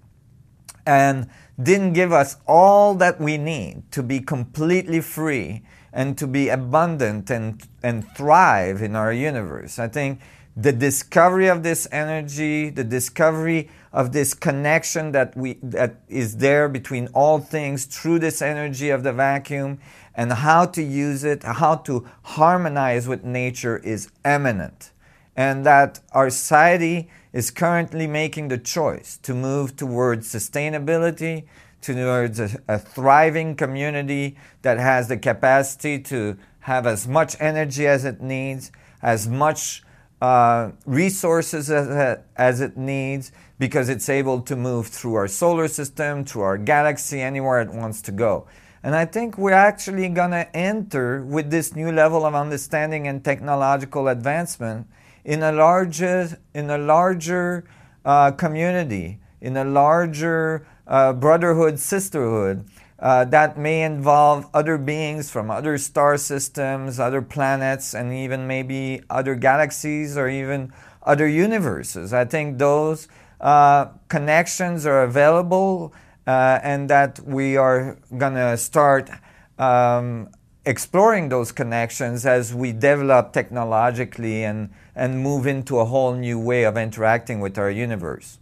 and didn't give us all that we need to be completely free and to be abundant and, and thrive in our universe. I think the discovery of this energy, the discovery of this connection that we that is there between all things through this energy of the vacuum and how to use it, how to harmonize with nature is eminent. And that our society is currently making the choice to move towards sustainability, towards a, a thriving community that has the capacity to have as much energy as it needs, as much uh, resources as, as it needs, because it's able to move through our solar system, through our galaxy, anywhere it wants to go. And I think we're actually going to enter with this new level of understanding and technological advancement in a larger, in a larger uh, community, in a larger uh, brotherhood, sisterhood. Uh, that may involve other beings from other star systems, other planets, and even maybe other galaxies or even other universes. I think those uh, connections are available uh, and that we are going to start um, exploring those connections as we develop technologically and, and move into a whole new way of interacting with our universe.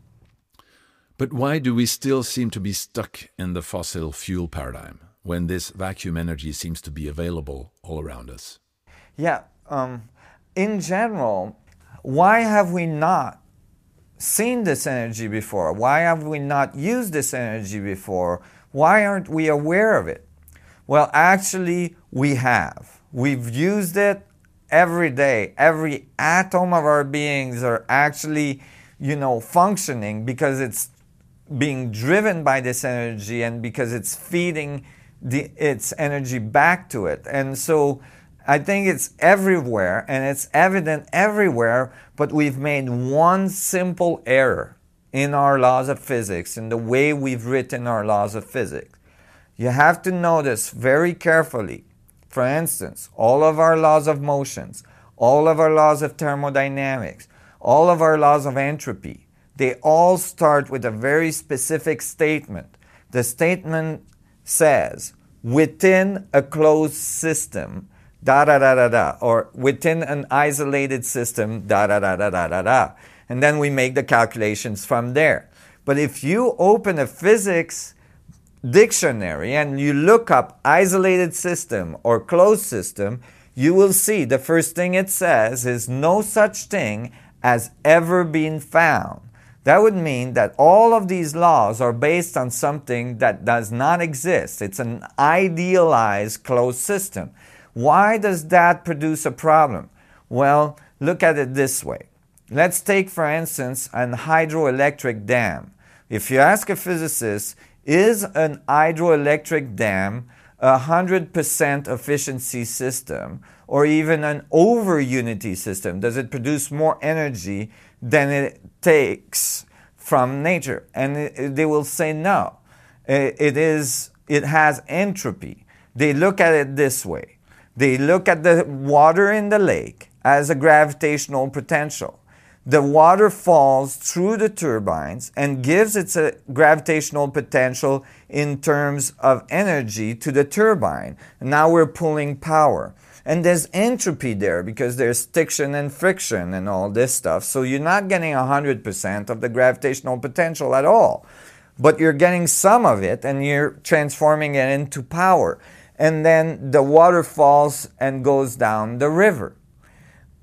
But why do we still seem to be stuck in the fossil fuel paradigm when this vacuum energy seems to be available all around us? Yeah, um, in general, why have we not seen this energy before? Why have we not used this energy before? Why aren't we aware of it? Well, actually, we have. We've used it every day. Every atom of our beings are actually, you know, functioning because it's being driven by this energy and because it's feeding the, its energy back to it. And so I think it's everywhere and it's evident everywhere, but we've made one simple error in our laws of physics, in the way we've written our laws of physics. You have to notice very carefully, for instance, all of our laws of motions, all of our laws of thermodynamics, all of our laws of entropy, they all start with a very specific statement. The statement says, within a closed system, da da da da da, or within an isolated system, da da da da da da da. And then we make the calculations from there. But if you open a physics dictionary and you look up isolated system or closed system, you will see the first thing it says is no such thing as ever been found. That would mean that all of these laws are based on something that does not exist. It's an idealized closed system. Why does that produce a problem? Well, look at it this way. Let's take, for instance, an hydroelectric dam. If you ask a physicist, is an hydroelectric dam a 100% efficiency system or even an over unity system? Does it produce more energy than it takes from nature? And it, they will say no. It is it has entropy. They look at it this way. They look at the water in the lake as a gravitational potential the water falls through the turbines and gives its a gravitational potential in terms of energy to the turbine. Now we're pulling power. And there's entropy there because there's stiction and friction and all this stuff. So you're not getting 100% of the gravitational potential at all. But you're getting some of it and you're transforming it into power. And then the water falls and goes down the river.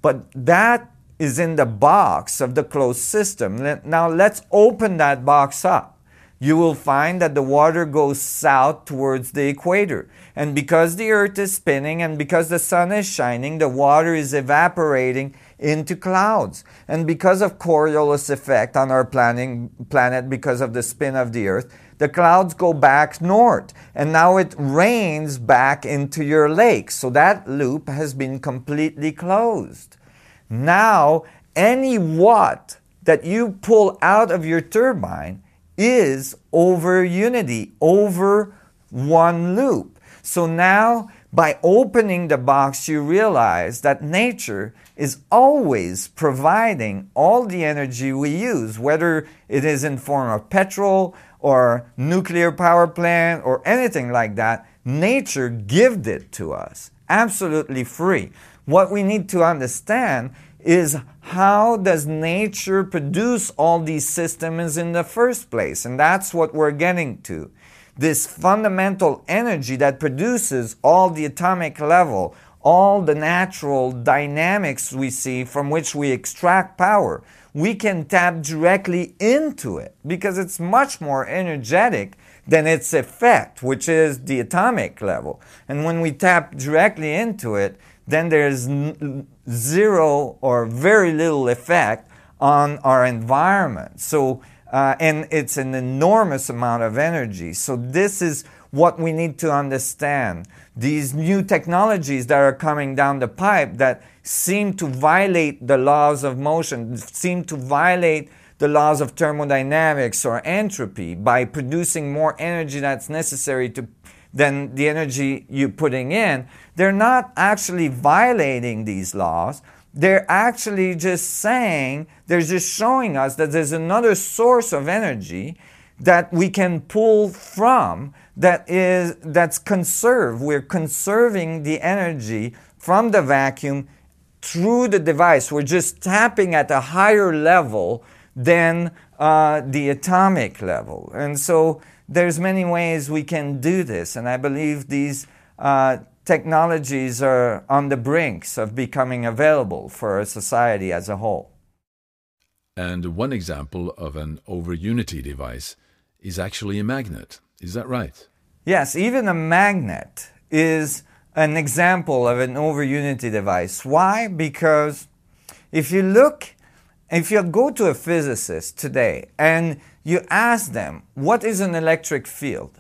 But that is in the box of the closed system. Now let's open that box up. You will find that the water goes south towards the equator. And because the earth is spinning and because the sun is shining, the water is evaporating into clouds. And because of Coriolis effect on our planning, planet, because of the spin of the earth, the clouds go back north. And now it rains back into your lake. So that loop has been completely closed. Now, any watt that you pull out of your turbine is over unity, over one loop. So now, by opening the box, you realize that nature is always providing all the energy we use, whether it is in form of petrol or nuclear power plant or anything like that. Nature gifted it to us, absolutely free. What we need to understand is how does nature produce all these systems in the first place? And that's what we're getting to. This fundamental energy that produces all the atomic level, all the natural dynamics we see from which we extract power, we can tap directly into it because it's much more energetic than its effect, which is the atomic level. And when we tap directly into it, then there's zero or very little effect on our environment. So, uh, and it's an enormous amount of energy. So, this is what we need to understand. These new technologies that are coming down the pipe that seem to violate the laws of motion, seem to violate the laws of thermodynamics or entropy by producing more energy that's necessary to than the energy you're putting in, they're not actually violating these laws. They're actually just saying, they're just showing us that there's another source of energy that we can pull from that is that's conserved. We're conserving the energy from the vacuum through the device. We're just tapping at a higher level than uh, the atomic level. And so there's many ways we can do this, and I believe these uh, technologies are on the brinks of becoming available for a society as a whole. And one example of an over unity device is actually a magnet. Is that right? Yes, even a magnet is an example of an over unity device. Why? Because if you look, if you go to a physicist today and you ask them, what is an electric field?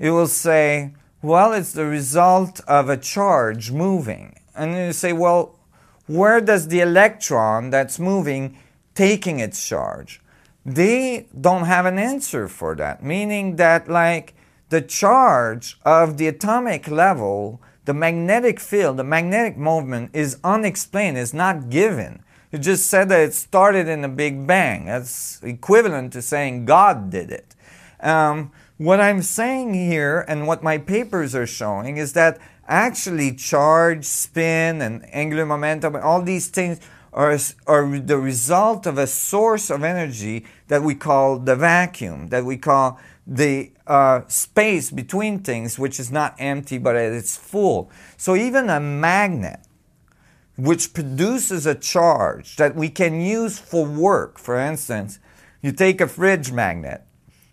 It will say, well, it's the result of a charge moving. And you say, well, where does the electron that's moving taking its charge? They don't have an answer for that, meaning that, like, the charge of the atomic level, the magnetic field, the magnetic movement is unexplained, is not given. You just said that it started in a Big Bang. That's equivalent to saying God did it. Um, what I'm saying here and what my papers are showing is that actually charge, spin, and angular momentum, all these things are, are the result of a source of energy that we call the vacuum, that we call the uh, space between things, which is not empty but it's full. So even a magnet which produces a charge that we can use for work. For instance, you take a fridge magnet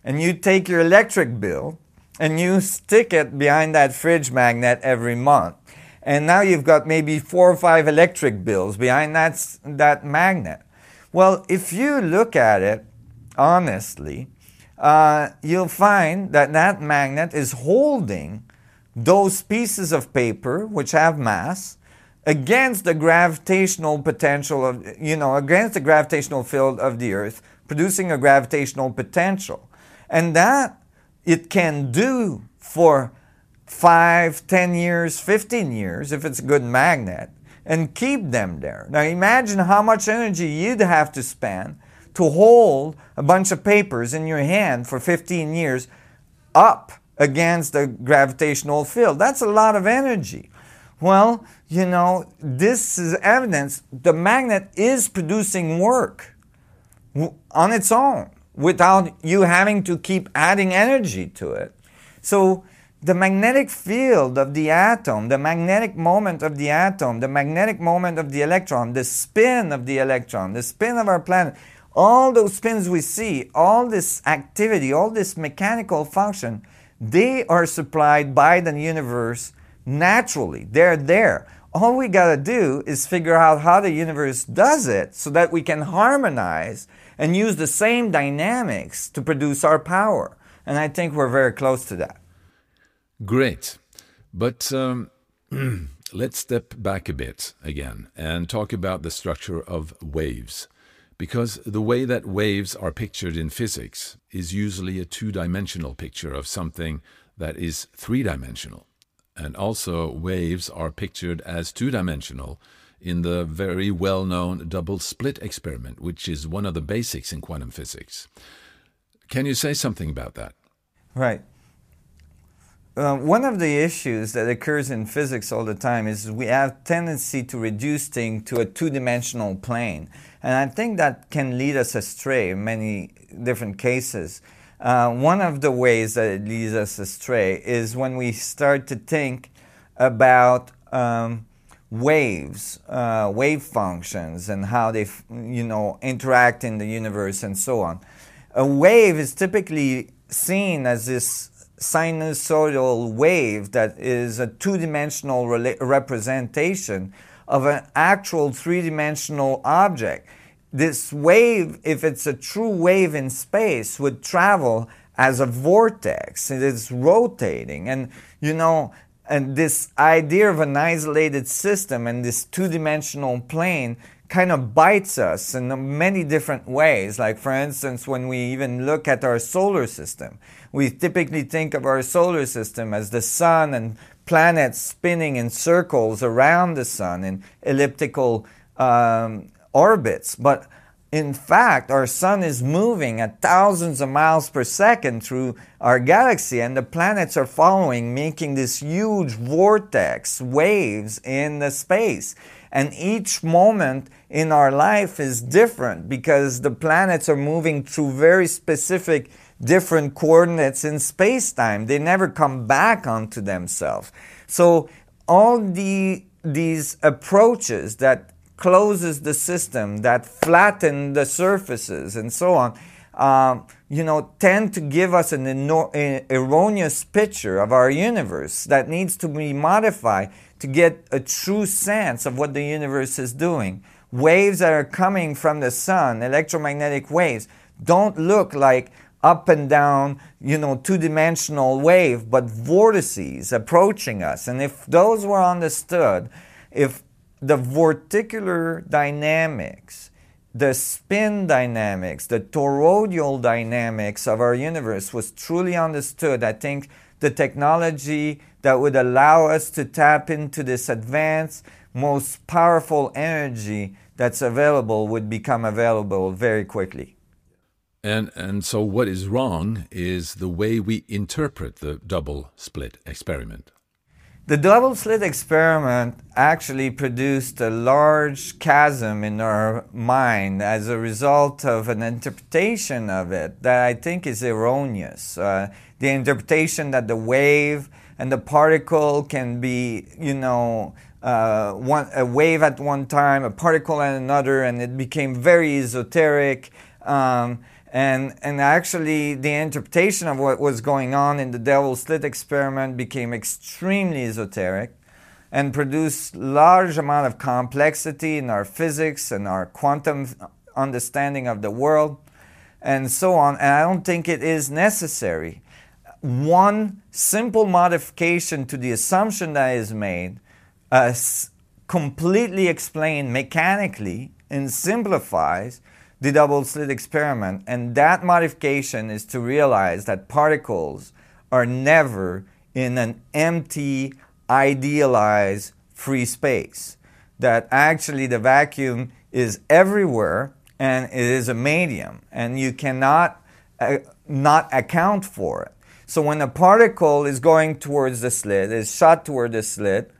and you take your electric bill and you stick it behind that fridge magnet every month. And now you've got maybe four or five electric bills behind that, that magnet. Well, if you look at it honestly, uh, you'll find that that magnet is holding those pieces of paper which have mass against the gravitational potential of, you know, against the gravitational field of the Earth, producing a gravitational potential. And that it can do for five, ten years, 15 years, if it's a good magnet, and keep them there. Now imagine how much energy you'd have to spend to hold a bunch of papers in your hand for 15 years up against the gravitational field. That's a lot of energy. Well, you know, this is evidence the magnet is producing work on its own without you having to keep adding energy to it. So, the magnetic field of the atom, the magnetic moment of the atom, the magnetic moment of the electron, the spin of the electron, the spin of our planet, all those spins we see, all this activity, all this mechanical function, they are supplied by the universe naturally. They're there. All we got to do is figure out how the universe does it so that we can harmonize and use the same dynamics to produce our power. And I think we're very close to that. Great. But um, let's step back a bit again and talk about the structure of waves. Because the way that waves are pictured in physics is usually a two dimensional picture of something that is three dimensional. And also, waves are pictured as two dimensional in the very well known double slit experiment, which is one of the basics in quantum physics. Can you say something about that? Right. Uh, one of the issues that occurs in physics all the time is we have tendency to reduce things to a two-dimensional plane, and I think that can lead us astray in many different cases. Uh, one of the ways that it leads us astray is when we start to think about um, waves, uh, wave functions, and how they, you know, interact in the universe and so on. A wave is typically seen as this sinusoidal wave that is a two-dimensional rela- representation of an actual three-dimensional object. This wave, if it's a true wave in space, would travel as a vortex. It is rotating. And, you know, and this idea of an isolated system and this two-dimensional plane kind of bites us in many different ways. Like, for instance, when we even look at our solar system, we typically think of our solar system as the sun and planets spinning in circles around the sun in elliptical um, orbits. But in fact, our sun is moving at thousands of miles per second through our galaxy, and the planets are following, making this huge vortex, waves in the space. And each moment in our life is different because the planets are moving through very specific different coordinates in space time. They never come back onto themselves. So all the these approaches that closes the system, that flatten the surfaces, and so on, um, you know, tend to give us an erroneous picture of our universe that needs to be modified to get a true sense of what the universe is doing. Waves that are coming from the sun, electromagnetic waves, don't look like up and down, you know, two dimensional wave, but vortices approaching us. And if those were understood, if the vorticular dynamics, the spin dynamics, the toroidal dynamics of our universe was truly understood, I think the technology that would allow us to tap into this advanced, most powerful energy that's available would become available very quickly. And, and so, what is wrong is the way we interpret the double slit experiment. The double slit experiment actually produced a large chasm in our mind as a result of an interpretation of it that I think is erroneous. Uh, the interpretation that the wave and the particle can be, you know, uh, one, a wave at one time, a particle at another, and it became very esoteric. Um, and, and actually, the interpretation of what was going on in the double slit experiment became extremely esoteric and produced large amount of complexity in our physics and our quantum understanding of the world. and so on. And I don't think it is necessary. One simple modification to the assumption that is made, uh, completely explained mechanically and simplifies the double slit experiment. And that modification is to realize that particles are never in an empty, idealized free space. That actually the vacuum is everywhere and it is a medium, and you cannot uh, not account for it. So when a particle is going towards the slit, is shot toward the slit,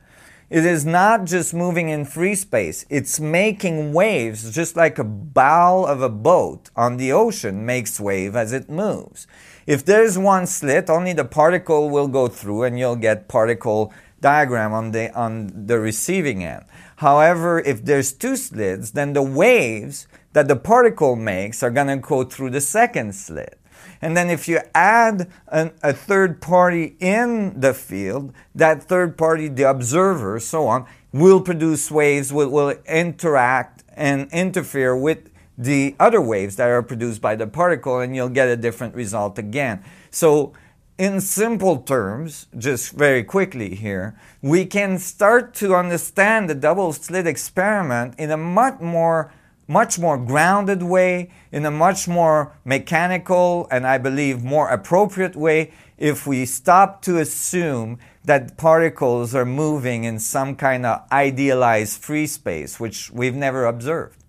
it is not just moving in free space, it's making waves just like a bow of a boat on the ocean makes wave as it moves. If there's one slit, only the particle will go through and you'll get particle diagram on the on the receiving end. However, if there's two slits, then the waves that the particle makes are going to go through the second slit. And then if you add an, a third party in the field, that third party, the observer, so on, will produce waves, will, will interact and interfere with the other waves that are produced by the particle, and you'll get a different result again. So, in simple terms, just very quickly here, we can start to understand the double slit experiment in a much more much more grounded way, in a much more mechanical and I believe more appropriate way if we stop to assume that particles are moving in some kind of idealized free space, which we've never observed.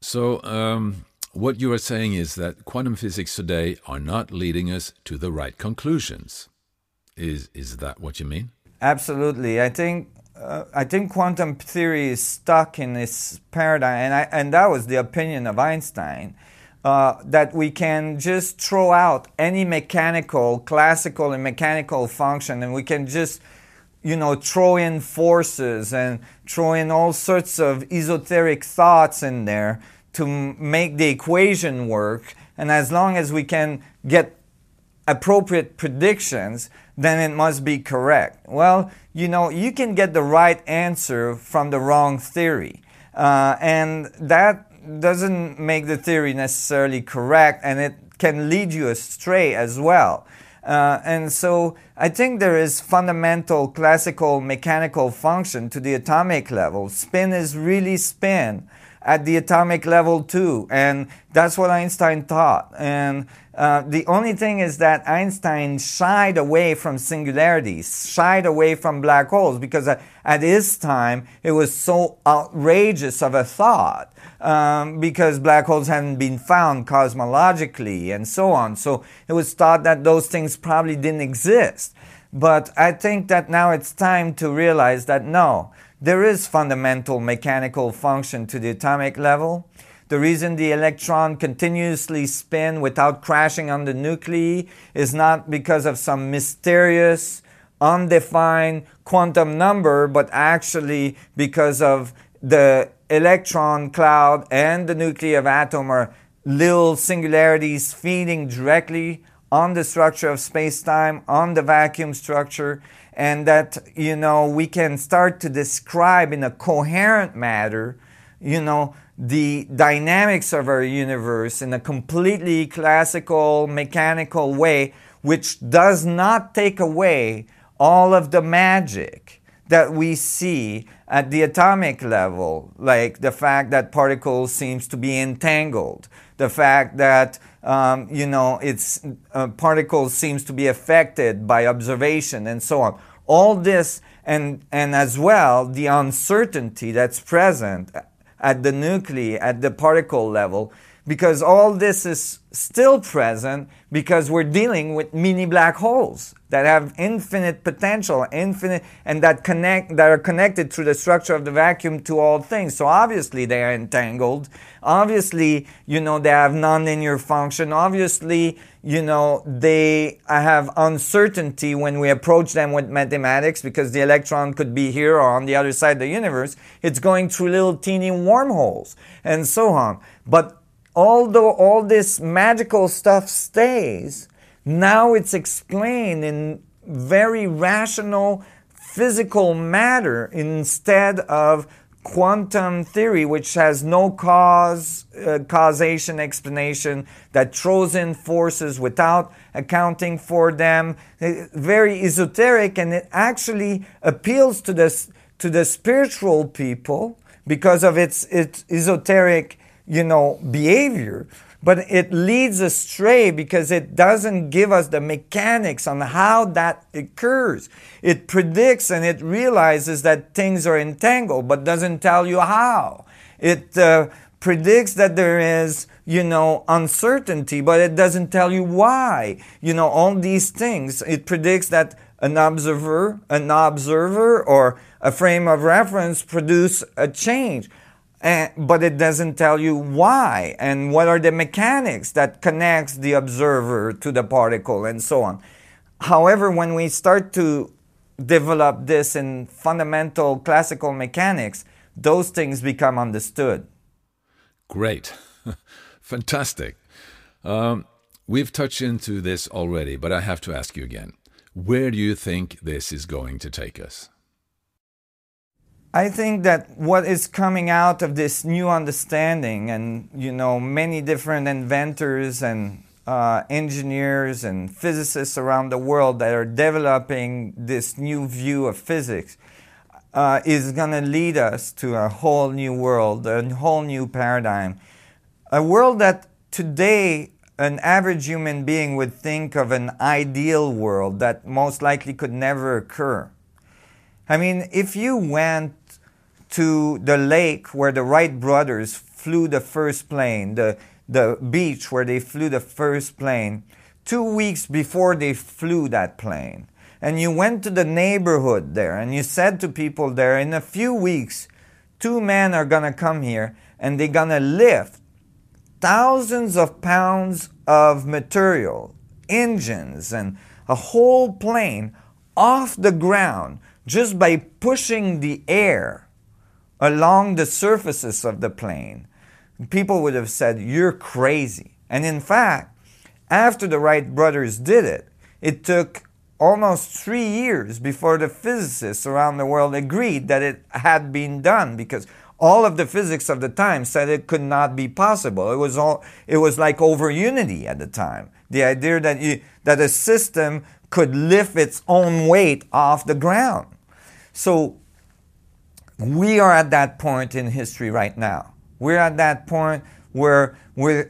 So, um, what you are saying is that quantum physics today are not leading us to the right conclusions. Is, is that what you mean? Absolutely. I think uh, I think quantum theory is stuck in this paradigm, and, I, and that was the opinion of Einstein, uh, that we can just throw out any mechanical, classical and mechanical function, and we can just, you know, throw in forces and throw in all sorts of esoteric thoughts in there to make the equation work. And as long as we can get appropriate predictions, then it must be correct. Well, you know, you can get the right answer from the wrong theory. Uh, and that doesn't make the theory necessarily correct, and it can lead you astray as well. Uh, and so I think there is fundamental classical mechanical function to the atomic level. Spin is really spin at the atomic level too. And that's what Einstein taught. And uh, the only thing is that Einstein shied away from singularities, shied away from black holes, because at, at his time it was so outrageous of a thought, um, because black holes hadn't been found cosmologically and so on. So it was thought that those things probably didn't exist. But I think that now it's time to realize that no, there is fundamental mechanical function to the atomic level. The reason the electron continuously spin without crashing on the nuclei is not because of some mysterious, undefined quantum number, but actually because of the electron cloud and the nuclei of atom are little singularities feeding directly on the structure of space-time, on the vacuum structure, and that you know we can start to describe in a coherent manner you know the dynamics of our universe in a completely classical mechanical way which does not take away all of the magic that we see at the atomic level like the fact that particles seems to be entangled the fact that um, you know, its uh, particles seems to be affected by observation and so on. All this and and as well the uncertainty that's present at the nuclei at the particle level because all this is still present because we're dealing with mini black holes that have infinite potential, infinite, and that connect that are connected through the structure of the vacuum to all things. So obviously they are entangled. Obviously, you know, they have nonlinear function. Obviously, you know, they have uncertainty when we approach them with mathematics because the electron could be here or on the other side of the universe. It's going through little teeny wormholes and so on. But although all this magical stuff stays, now it's explained in very rational physical matter instead of quantum theory, which has no cause, uh, causation explanation, that throws in forces without accounting for them. Uh, very esoteric, and it actually appeals to the, to the spiritual people because of its, its esoteric, you know, behavior but it leads astray because it doesn't give us the mechanics on how that occurs. It predicts and it realizes that things are entangled, but doesn't tell you how. It uh, predicts that there is, you know, uncertainty, but it doesn't tell you why. You know, all these things. It predicts that an observer, an observer, or a frame of reference produce a change and, but it doesn't tell you why and what are the mechanics that connects the observer to the particle and so on. However, when we start to develop this in fundamental classical mechanics, those things become understood. Great. Fantastic. Um, we've touched into this already, but I have to ask you again. Where do you think this is going to take us? I think that what is coming out of this new understanding, and you know, many different inventors and uh, engineers and physicists around the world that are developing this new view of physics, uh, is going to lead us to a whole new world, a whole new paradigm. A world that today an average human being would think of an ideal world that most likely could never occur. I mean, if you went to the lake where the Wright brothers flew the first plane, the, the beach where they flew the first plane, two weeks before they flew that plane. And you went to the neighborhood there and you said to people there, in a few weeks, two men are going to come here and they're going to lift thousands of pounds of material, engines, and a whole plane off the ground just by pushing the air along the surfaces of the plane, people would have said, You're crazy. And in fact, after the Wright brothers did it, it took almost three years before the physicists around the world agreed that it had been done because all of the physics of the time said it could not be possible. It was all it was like over unity at the time. The idea that you, that a system could lift its own weight off the ground. So we are at that point in history right now. We're at that point where we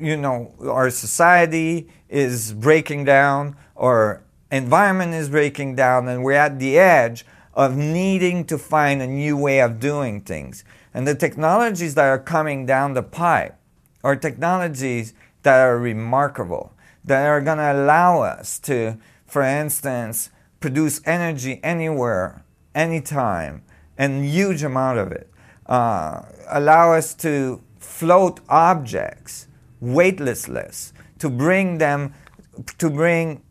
you know, our society is breaking down, our environment is breaking down, and we're at the edge of needing to find a new way of doing things. And the technologies that are coming down the pipe are technologies that are remarkable, that are going to allow us to, for instance, produce energy anywhere, anytime, and huge amount of it. Uh, allow us to float objects weightlessless, to bring them, to bring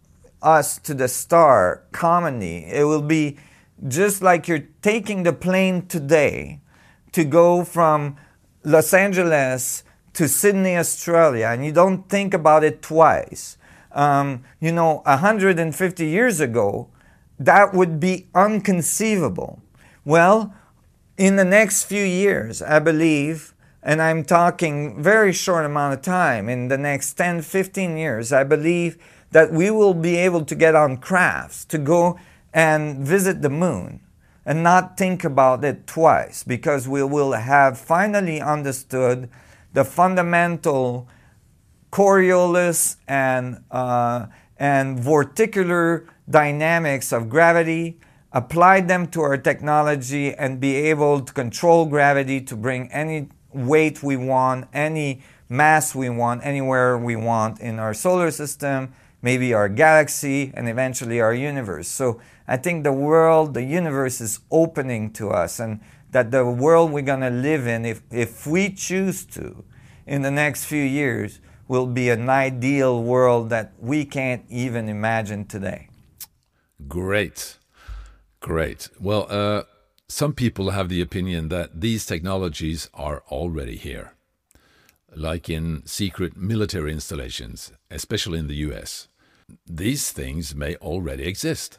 us to the star commonly. It will be just like you're taking the plane today to go from Los Angeles to Sydney, Australia, and you don't think about it twice. Um, you know, 150 years ago, that would be unconceivable. Well, in the next few years, I believe, and I'm talking very short amount of time, in the next 10, 15 years, I believe that we will be able to get on crafts to go and visit the moon and not think about it twice because we will have finally understood the fundamental Coriolis and, uh, and vorticular dynamics of gravity apply them to our technology and be able to control gravity to bring any weight we want, any mass we want, anywhere we want in our solar system, maybe our galaxy, and eventually our universe. So I think the world, the universe is opening to us, and that the world we're going to live in, if, if we choose to, in the next few years, will be an ideal world that we can't even imagine today. Great. Great. Well, uh, some people have the opinion that these technologies are already here, like in secret military installations, especially in the US. These things may already exist,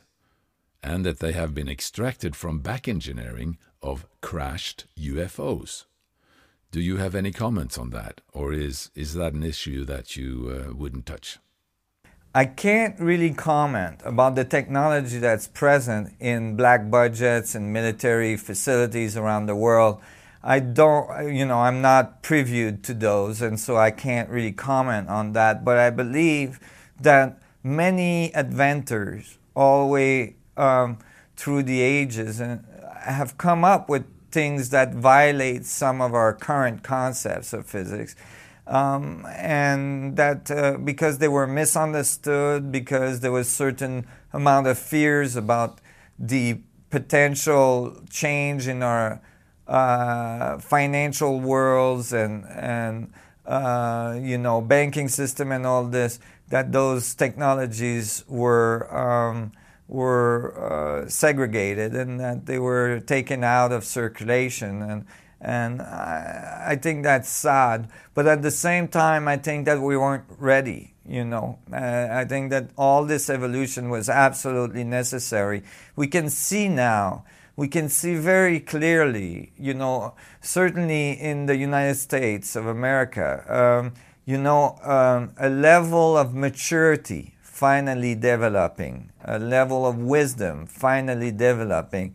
and that they have been extracted from back engineering of crashed UFOs. Do you have any comments on that, or is, is that an issue that you uh, wouldn't touch? I can't really comment about the technology that's present in black budgets and military facilities around the world. I don't, you know, I'm not previewed to those, and so I can't really comment on that. But I believe that many inventors, all the way um, through the ages, and have come up with things that violate some of our current concepts of physics. Um, and that uh, because they were misunderstood, because there was certain amount of fears about the potential change in our uh, financial worlds and and uh, you know banking system and all this, that those technologies were um, were uh, segregated and that they were taken out of circulation. And and I, I, think that's sad. But at the same time, I think that we weren't ready. You know, uh, I think that all this evolution was absolutely necessary. We can see now. We can see very clearly. You know, certainly in the United States of America. Um, you know, um, a level of maturity finally developing, a level of wisdom finally developing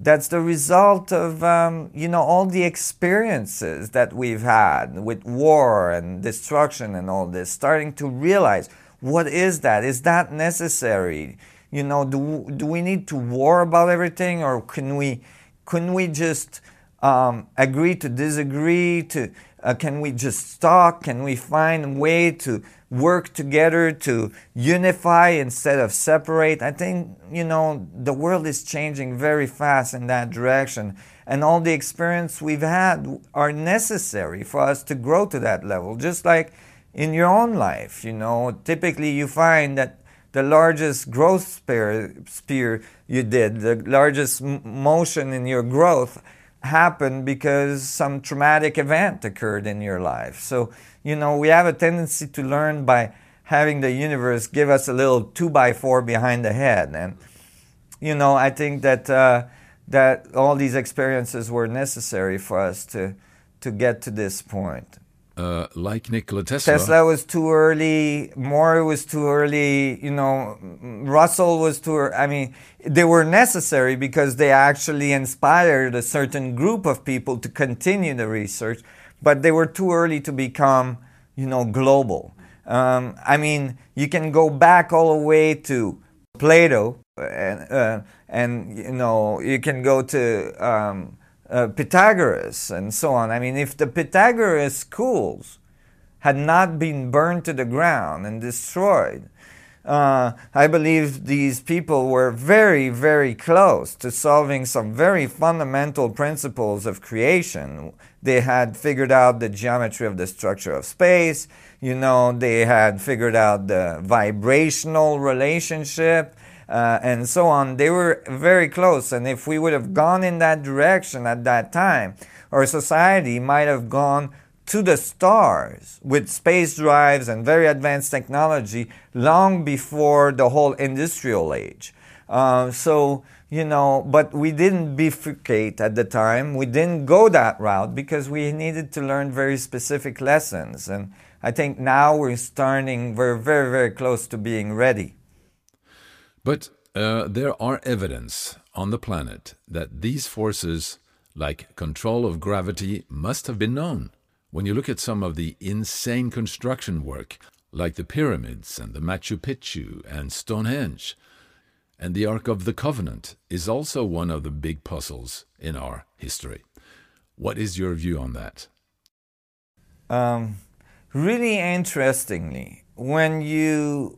that's the result of um, you know all the experiences that we've had with war and destruction and all this starting to realize what is that? Is that necessary? You know do, do we need to war about everything or can we can we just um, agree to disagree to uh, can we just talk can we find a way to work together to unify instead of separate. I think, you know, the world is changing very fast in that direction. And all the experience we've had are necessary for us to grow to that level. Just like in your own life, you know, typically you find that the largest growth spear, spear you did, the largest motion in your growth happened because some traumatic event occurred in your life. So you know, we have a tendency to learn by having the universe give us a little two by four behind the head. And, you know, I think that, uh, that all these experiences were necessary for us to, to get to this point. Uh, like Nikola Tesla. Tesla was too early. Moore was too early. You know, Russell was too. I mean, they were necessary because they actually inspired a certain group of people to continue the research but they were too early to become, you know, global. Um, I mean, you can go back all the way to Plato, and, uh, and you know, you can go to um, uh, Pythagoras and so on. I mean, if the Pythagoras schools had not been burned to the ground and destroyed, uh, I believe these people were very, very close to solving some very fundamental principles of creation. They had figured out the geometry of the structure of space. You know, they had figured out the vibrational relationship. Uh, and so on. They were very close. And if we would have gone in that direction at that time, our society might have gone to the stars with space drives and very advanced technology long before the whole industrial age. Uh, so, you know, but we didn't bifurcate at the time. We didn't go that route because we needed to learn very specific lessons. And I think now we're starting, we're very, very close to being ready. But uh, there are evidence on the planet that these forces, like control of gravity, must have been known. When you look at some of the insane construction work, like the pyramids and the Machu Picchu and Stonehenge, and the Ark of the Covenant is also one of the big puzzles in our history. What is your view on that? Um, really interestingly, when you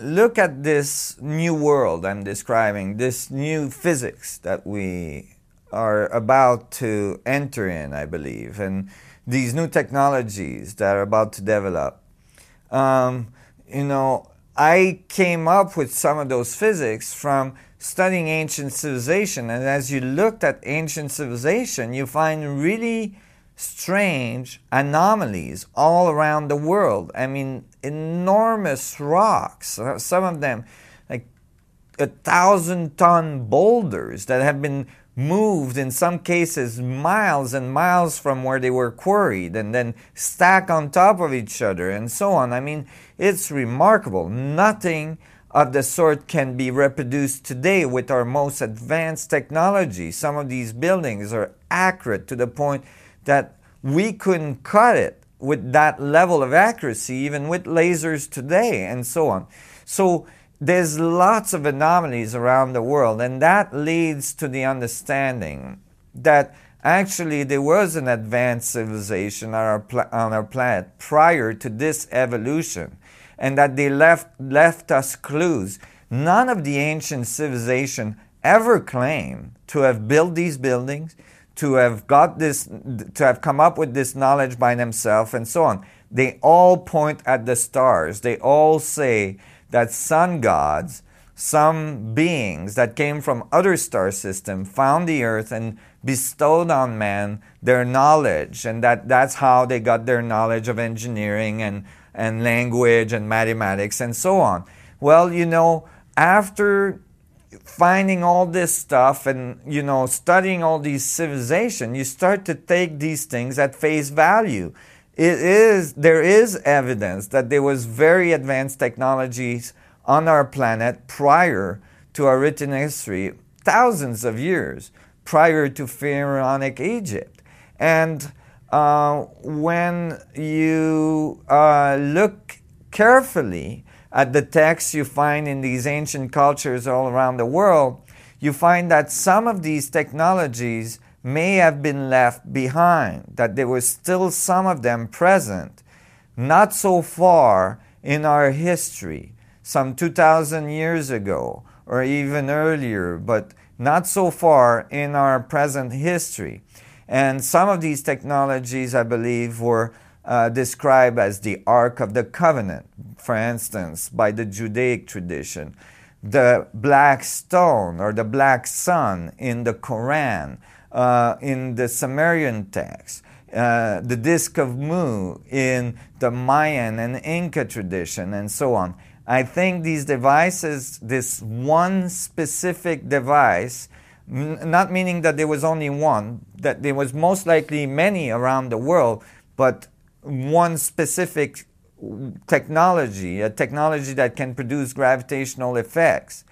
look at this new world I'm describing, this new physics that we are about to enter in, I believe, and these new technologies that are about to develop. Um, you know, I came up with some of those physics from studying ancient civilization. And as you looked at ancient civilization, you find really strange anomalies all around the world. I mean, enormous rocks, uh, some of them like a thousand ton boulders that have been moved in some cases miles and miles from where they were quarried and then stack on top of each other and so on. I mean, it's remarkable. Nothing of the sort can be reproduced today with our most advanced technology. Some of these buildings are accurate to the point that we couldn't cut it with that level of accuracy, even with lasers today, and so on. So there's lots of anomalies around the world, and that leads to the understanding that actually there was an advanced civilization on our, on our planet prior to this evolution, and that they left, left us clues. None of the ancient civilization ever claimed to have built these buildings, to have got this, to have come up with this knowledge by themselves, and so on. They all point at the stars. They all say that sun gods, some beings that came from other star systems, found the earth and bestowed on man their knowledge, and that that's how they got their knowledge of engineering and, and language and mathematics and so on. Well, you know, after finding all this stuff and you know studying all these civilizations you start to take these things at face value it is there is evidence that there was very advanced technologies on our planet prior to our written history, thousands of years prior to pharaonic Egypt. And uh, when you uh, look carefully at the texts you find in these ancient cultures all around the world, you find that some of these technologies may have been left behind, that there was still some of them present, not so far in our history, some 2,000 years ago or even earlier, but not so far in our present history. And some of these technologies, I believe, were uh, described as the Ark of the Covenant, for instance, by the Judaic tradition. The black stone or the black sun in the Quran uh, in the Sumerian text, uh, the disk of Mu in the Mayan and Inca tradition, and so on. I think these devices, this one specific device, m- not meaning that there was only one, that there was most likely many around the world, but one specific technology, a technology that can produce gravitational effects,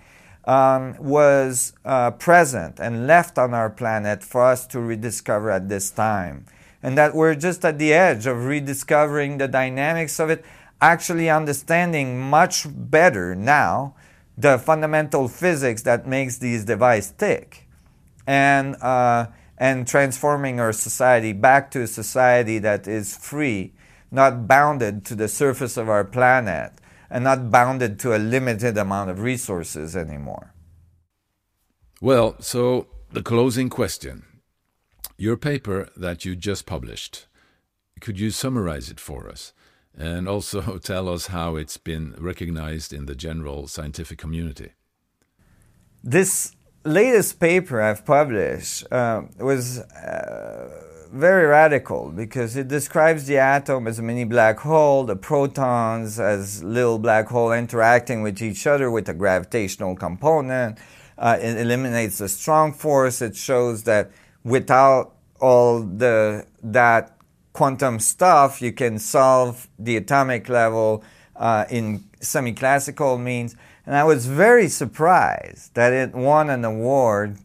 um, was uh, present and left on our planet for us to rediscover at this time. And that we're just at the edge of rediscovering the dynamics of it, actually understanding much better now the fundamental physics that makes these devices tick, and, uh, and transforming our society back to a society that is free, not bounded to the surface of our planet and not bounded to a limited amount of resources anymore. Well, so the closing question. Your paper that you just published, could you summarize it for us? And also tell us how it's been recognized in the general scientific community. This latest paper I've published uh, was uh, very radical because it describes the atom as a mini black hole, the protons as little black hole interacting with each other with a gravitational component. Uh, it eliminates the strong force. It shows that without all the that quantum stuff, you can solve the atomic level uh, in semi-classical means. And I was very surprised that it won an award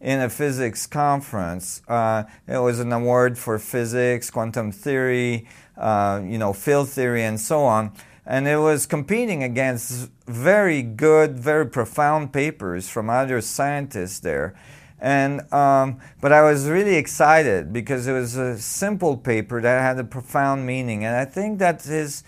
in a physics conference. Uh, it was an award for physics, quantum theory, uh, you know, field theory, and so on. And it was competing against very good, very profound papers from other scientists there. And um, but I was really excited because it was a simple paper that had a profound meaning, and I think that is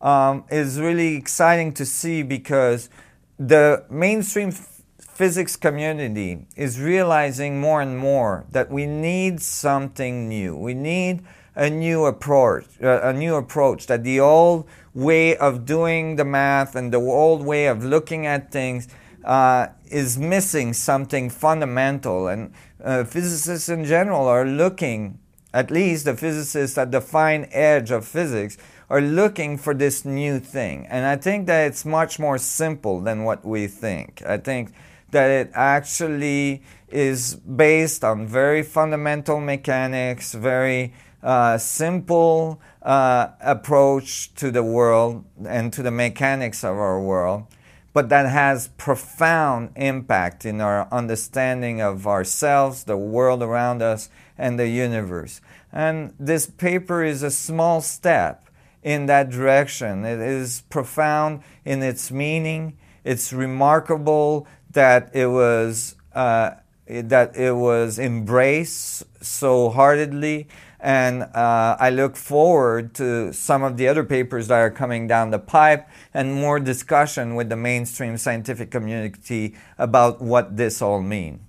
um, is really exciting to see because the mainstream physics community is realizing more and more that we need something new. We need a new approach, a new approach that the old way of doing the math and the old way of looking at things uh, is missing something fundamental. And uh, physicists in general are looking, at least the physicists at the fine edge of physics, are looking for this new thing. And I think that it's much more simple than what we think. I think that it actually is based on very fundamental mechanics, very uh, simple uh, approach to the world and to the mechanics of our world, but that has profound impact in our understanding of ourselves, the world around us, and the universe. And this paper is a small step in that direction. It is profound in its meaning. It's remarkable that it was uh, that it was embraced so heartedly. And uh, I look forward to some of the other papers that are coming down the pipe and more discussion with the mainstream scientific community about what this all means.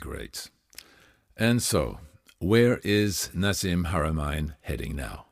Great. And so, where is Nassim Haramein heading now?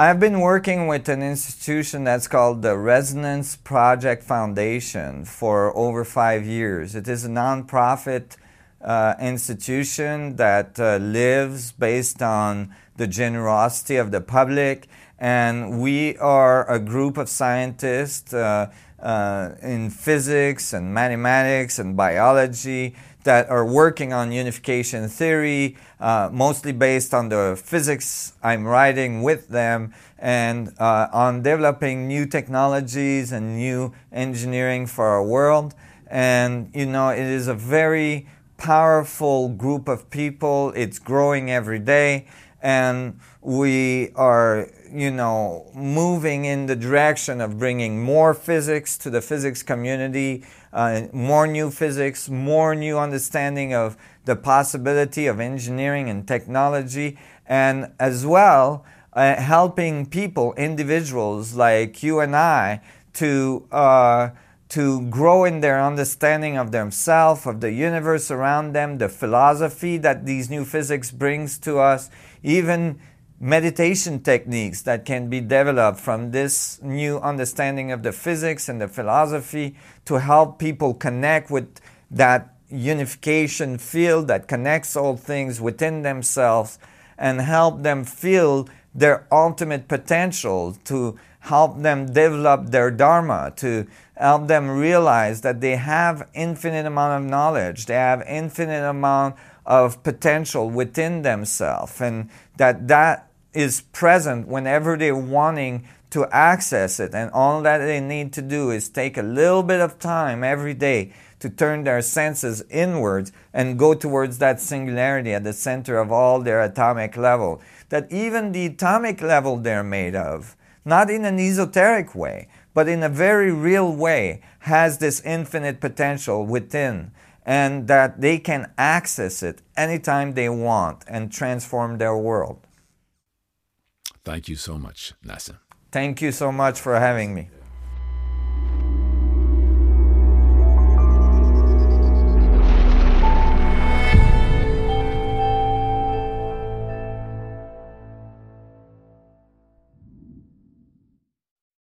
I've been working with an institution that's called the Resonance Project Foundation for over five years. It is a nonprofit uh, institution that uh, lives based on the generosity of the public. And we are a group of scientists uh, uh in physics and mathematics and biology that are working on unification theory, uh, mostly based on the physics I'm writing with them, and uh, on developing new technologies and new engineering for our world. And, you know, it is a very powerful group of people. It's growing every day. And we are, you know, moving in the direction of bringing more physics to the physics community, uh, more new physics, more new understanding of the possibility of engineering and technology, and as well, uh, helping people, individuals like you and I, to uh, to grow in their understanding of themselves, of the universe around them, the philosophy that these new physics brings to us, even meditation techniques that can be developed from this new understanding of the physics and the philosophy to help people connect with that unification field that connects all things within themselves and help them feel their ultimate potential to help them develop their dharma to help them realize that they have infinite amount of knowledge they have infinite amount of potential within themselves and that that is present whenever they're wanting to access it and all that they need to do is take a little bit of time every day to turn their senses inwards and go towards that singularity at the center of all their atomic level that even the atomic level they're made of not in an esoteric way but in a very real way, has this infinite potential within, and that they can access it anytime they want and transform their world. Thank you so much, Nassim. Thank you so much for having me.